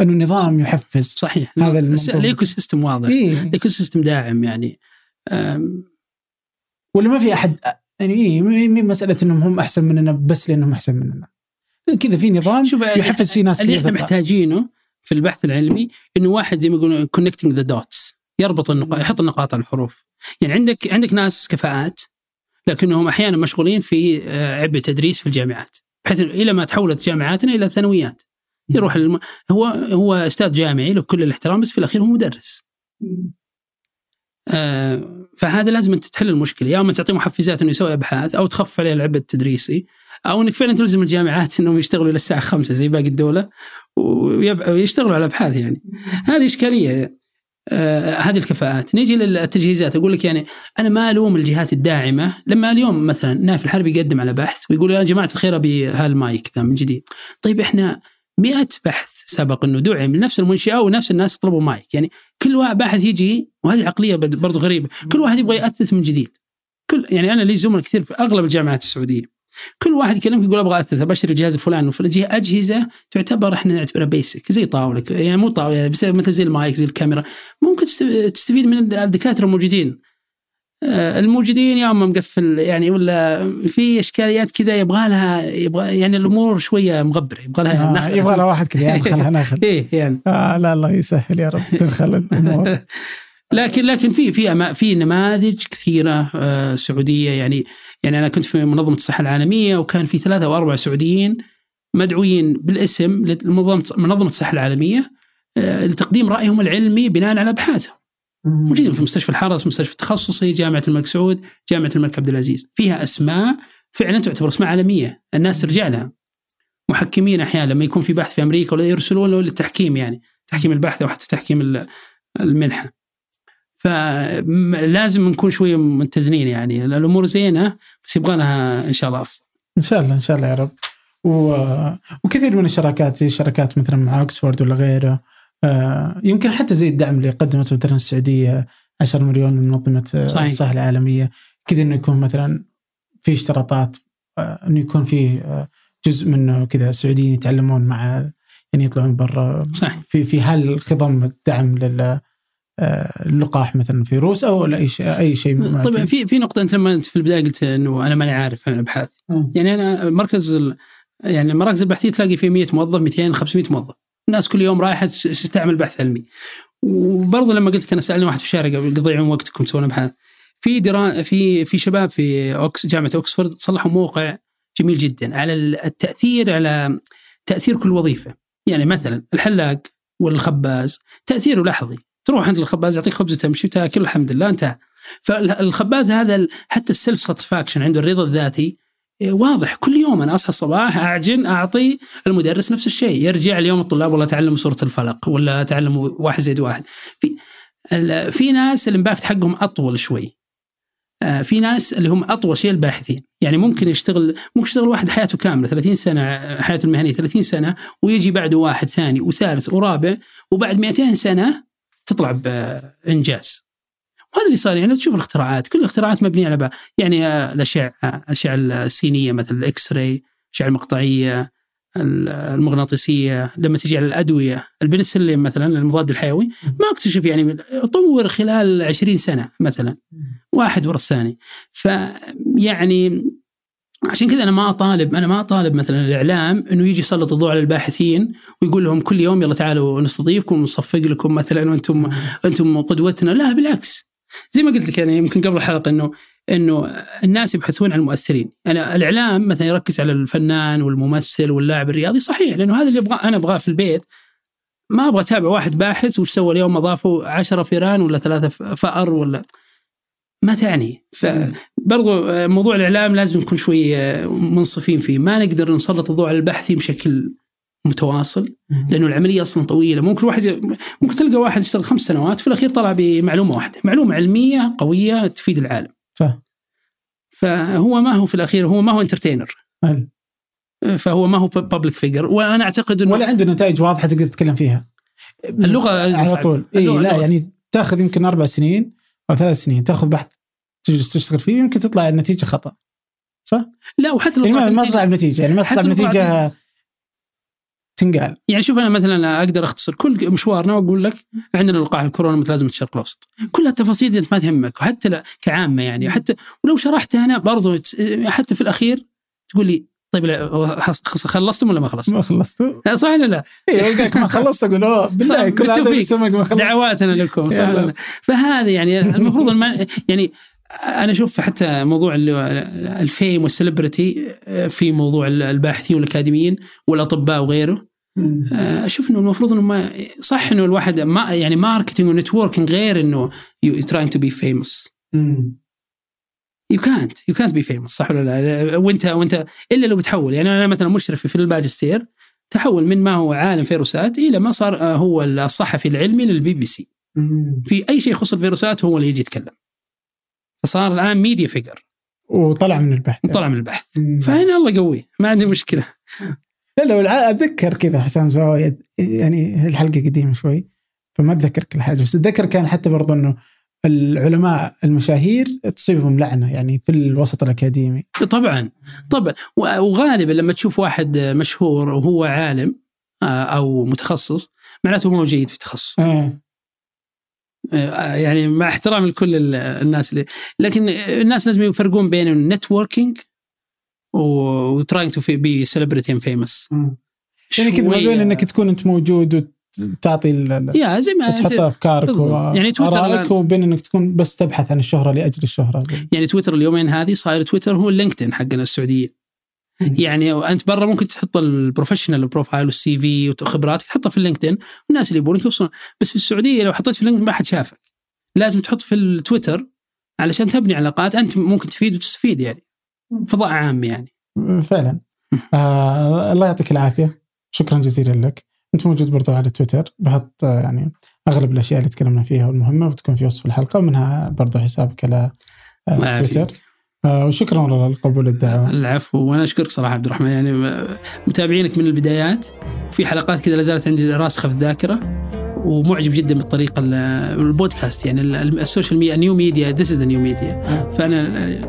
أنه النظام يحفز صحيح. هذا. الايكو سيستم واضح. إيه. ال ecosystem داعم يعني. ولا ما في أحد يعني إيه مي مسألة إنهم هم أحسن مننا بس لأنهم أحسن مننا. كذا في نظام شوف يحفز فيه ناس اللي إحنا. محتاجينه في البحث العلمي إنه واحد زي ما يقولون connecting the dots يربط النقاط يحط النقاط على الحروف. يعني عندك عندك ناس كفاءات لكنهم أحيانا مشغولين في آه، عبء تدريس في الجامعات بحيث إلى ما تحولت جامعاتنا إلى ثانويات. يروح الم... هو هو أستاذ جامعي له كل الاحترام بس في الأخير هو مدرس. آه، فهذا لازم أنت تحل المشكلة. يا اما تعطيه محفزات إنه يسوي أبحاث أو تخفف عليه العبء التدريسي أو إنك فعلا تلزم الجامعات إنهم يشتغلوا إلى الساعة 5 زي باقي الدولة ويب- ويشتغلوا على أبحاث يعني. هذه إشكالية. آه هذه الكفاءات. نيجي للتجهيزات. أقول لك يعني أنا ما ألوم الجهات الداعمة. لما اليوم مثلا نايف الحربي يقدم على بحث ويقول يا جماعة الخير أبي هالمايك ذا من جديد. طيب إحنا 100 بحث سبق إنه دعم من نفس المنشاه ونفس الناس يطلبوا مايك. يعني كل واحد باحث يجي وهذه عقلية برضو غريبة. كل واحد يبغى يأثث من جديد. كل يعني أنا لي زملاء كثير في أغلب الجامعات السعودية. كل واحد يكلمك يقول أبغى اثث بشتري الجهاز الفلاني والفلاني أجهزة تعتبر إحنا نعتبرها بيسك زي طاولة يعني مو طاولة يعني بس مثل زي المايك زي الكاميرا. ممكن تست- تستفيد من الدكاترة الموجودين. الموجودين يا اما مقفل يعني ولا في إشكاليات كذا يبغى لها يبغى يعني الأمور شوية مغبرة يبغى لها آه يبغى له واحد كذا يعني خلها ناخذ إيه يعني. آه لا الله يسهل يا رب تدخل الأمور. لكن لكن في في في نماذج كثيرة آه، سعودية يعني يعني أنا كنت في منظمة الصحة العالمية وكان في ثلاثة أو أربعة سعوديين مدعوين بالاسم لمنظمه منظمة الصحة العالمية آه، لتقديم رأيهم العلمي بناء على أبحاثهم. موجودين في مستشفى الحرس مستشفى التخصصي جامعة الملك سعود جامعة الملك عبد العزيز. فيها أسماء فعلا تعتبر أسماء عالمية الناس ترجع لها. محكمين أحيانا لما يكون في بحث في أمريكا ولا يرسلون له للتحكيم يعني تحكيم البحث أو حتى تحكيم ال- المنحة. فلازم نكون شوية متزنين يعني الأمور زينة بس يبغى لها إن شاء الله أفضل. إن شاء الله إن شاء الله يا رب. و... وكثير من الشراكات زي شراكات مثلا مع اوكسفورد ولا غيره. يمكن حتى زي الدعم اللي قدمته مثلا السعودية 10 مليون من منظمه آه، صحيح. الصحه العالمية كذا إنه يكون مثلا في اشتراطات آه، إنه يكون في آه، جزء منه كذا السعوديين يتعلمون مع يعني يطلعون برا صح في في هالخضم الدعم لل آه، اللقاح مثلا في روس أو أي شيء أي شيء طبعا. في في نقطة أنت لما أنت في البداية قلت إنه أنا ماني عارف عن الأبحاث. يعني أنا مركز. يعني المراكز البحثية تلاقي فيه 100 موظف 200 500 موظف الناس كل يوم رايحة تعمل بحث علمي. وبرضه لما قلت لك أنا سألني واحد في الشارع قبل تضيعون وقتكم تسوون ابحاث في درا في في شباب في أوكس جامعة أوكسفورد صلحوا موقع جميل جدا على التأثير على تأثير كل وظيفة. يعني مثلا الحلاق والخباز تأثيره لحظي تروح عند الخباز يعطيك خبز وتمشي وتاكل الحمد لله انتهى. فالخباز هذا حتى ال self satisfaction عنده الرضا الذاتي واضح. كل يوم أنا أصحى الصباح أعجن أعطي المدرس نفس الشيء. يرجع اليوم الطلاب والله تعلموا سورة الفلق ولا تعلموا واحد زائد واحد. في في ناس ال impact حقهم أطول شوي. آه، في ناس اللي هم أطول شيء الباحثين. يعني ممكن يشتغل ممكن يشتغل واحد حياته كاملة 30 سنة آه، حياته المهنية 30 سنة ويجي بعده واحد ثاني وثالث ورابع وبعد 200 سنة تطلع بانجاز وهذا اللي صار يعني تشوف الاختراعات كل الاختراعات مبنية على بقى يعني آه، الأشعة الأشعة السينيه مثل الاكس راي الأشعة المقطعية ال- المغناطيسية لما تجي على الأدوية البنسلين مثلا المضاد الحيوي ما اكتشف يعني طور خلال 20 سنة مثلا واحد ورا الثاني. فيعني عشان كذا أنا ما أطالب أنا ما أطالب مثلا الإعلام إنه يجي يسلط الضوء على الباحثين ويقول لهم كل يوم يلا تعالوا نستضيفكم ونصفق لكم مثلا وأنتم أنتم قدوتنا. لا بالعكس. زي ما قلت لك يعني يمكن قبل الحلقة انه إنه الناس يبحثون عن المؤثرين، أنا الإعلام مثلا يركز على الفنان والممثل واللاعب الرياضي صحيح لأنه هذا اللي أبغى أنا أبغاه في البيت. ما أبغى أتابع واحد باحث وش سوى اليوم أضافوا عشرة فيران ولا ثلاثة ف- فأر ولا ما تعني. فبرضو آه، موضوع الإعلام لازم نكون شوي آه، منصفين فيه. ما نقدر نسلط الضوء على البحثي بشكل متواصل لأنه العملية أصلا طويلة. ممكن واحد ممكن تلقى واحد يشتغل خمس سنوات في الأخير طلع بمعلومة واحدة. معلومة علمية قوية تفيد العالم. صح. فهو ما هو في الأخير هو ما هو انترتينر هل. فهو ما هو بابليك فيجر وأنا أعتقد إنه ولا عنده نتائج واضحة تقدر تتكلم فيها. اللغة على. طول. اي لا اللغة يعني تاخذ يمكن أربع سنين أو ثلاث سنين تاخذ بحث تجلس تشتغل فيه يمكن تطلع النتيجة خطأ. صح؟ لا وحتى لو يعني ما طلعت ما النتيجة- تطلع بنتيجه يعني ما تطلع بنتيجه تنقال يعني شوف أنا مثلا أقدر أختصر كل مشوارنا وأقول لك عندنا لقاح الكورونا متلازمه الشرق الأوسط، كل التفاصيل أنت ما تهمك وحتى لا- كعامة يعني حتى ولو شرحتها أنا برضو حتى في الأخير تقول لي طيب خلصتم ولا ما خلصتم؟ ما خلصتوا صح ولا لا؟ اي ما خلصت أقول أوه بالله طيب، كل هذا ما خلصت دعواتنا لكم صح. ولا لا؟ فهذا يعني المفروض الم... يعني أنا أشوف حتى موضوع ال fame وال celebrity في موضوع الباحثين والأكاديميين والأطباء وغيره. أشوف إنه المفروض إنه ما صح إنه الواحد ما يعني marketing و networking غير إنه يو تراينج تو بي فيموس. يو كانت يو كانت بي فيموس صح ولا لا؟ وانت وأنت إلا لو بتحول. يعني أنا مثلا مشرف في الماجستير تحول من ما هو عالم فيروسات إلى ما صار آه، هو الصحفي العلمي للبي بي سي. في أي شيء يخص الفيروسات هو اللي يجي يتكلم. فصار الآن media figure وطلع من البحث. طلع من البحث. مم. فهنا الله قوي ما عندي مشكلة. لا لا أتذكر كذا حسام زوايا يعني الحلقة قديمة شوي فما أتذكر كل حاجة. بس أتذكر كان حتى برضه إنه العلماء المشاهير تصيبهم لعنة يعني في الوسط الأكاديمي. طبعا طبعا. وغالبا لما تشوف واحد مشهور وهو عالم آه، أو متخصص معناته هو جيد في تخصصه آه. آه، يعني مع احترامي لكل ال- الناس اللي لكن الناس لازم يفرقون بين ال networking و trying to be celebrity and famous يعني كذا ما بين إنك تكون أنت موجود وتعطي يا زي ما تحط أفكارك. يعني تويتر وبين إنك تكون بس تبحث عن الشهرة لأجل الشهرة. يعني تويتر اليومين هذه صاير تويتر هو ال LinkedIn حقنا السعودية. يعني أنت برا ممكن تحط ال professional profile وال CV وخبراتك تحطها في ال LinkedIn والناس اللي يبونك يوصلون بس في السعودية لو حطيت في ال LinkedIn ما حد شافك. لازم تحط في التويتر علشان تبني علاقات أنت ممكن تفيد وتستفيد يعني. فضاء عام يعني. فعلا. آه الله يعطيك العافية. شكرا جزيلا لك. أنت موجود برضو على تويتر. بحط آه، يعني أغلب الأشياء اللي تكلمنا فيها والمهمة وتكون في وصف الحلقة ومنها برضو حسابك على آه. تويتر. وشكرا والله لقبول الدعوة. العفو وأنا أشكرك صراحة عبد الرحمن. يعني متابعينك من البدايات. في حلقات كذا لا زالت عندي راسخه في الذاكرة ومعجب جدا بالطريقة ال- البودكاست. يعني ال- ال- ال social media new media this is new media فأنا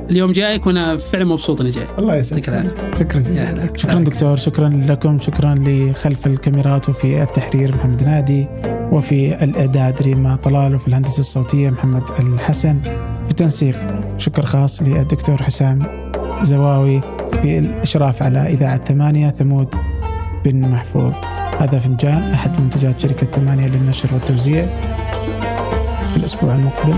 اليوم جايك وأنا فعلا مبسوط إني جاي. الله يسعدك. شكرا جزيلا. شكرا دكتور. شكرا لكم. شكرا لخلف الكاميرات وفي التحرير محمد نادي وفي الإعداد ريما طلال وفي الهندسة الصوتية محمد الحسن. في التنسيق. شكر خاص للدكتور حسام زواوي في الاشراف على إذاعة ثمانية ثمود بن محفوظ. هذا فنجان أحد منتجات شركة ثمانية للنشر والتوزيع. في الأسبوع المقبل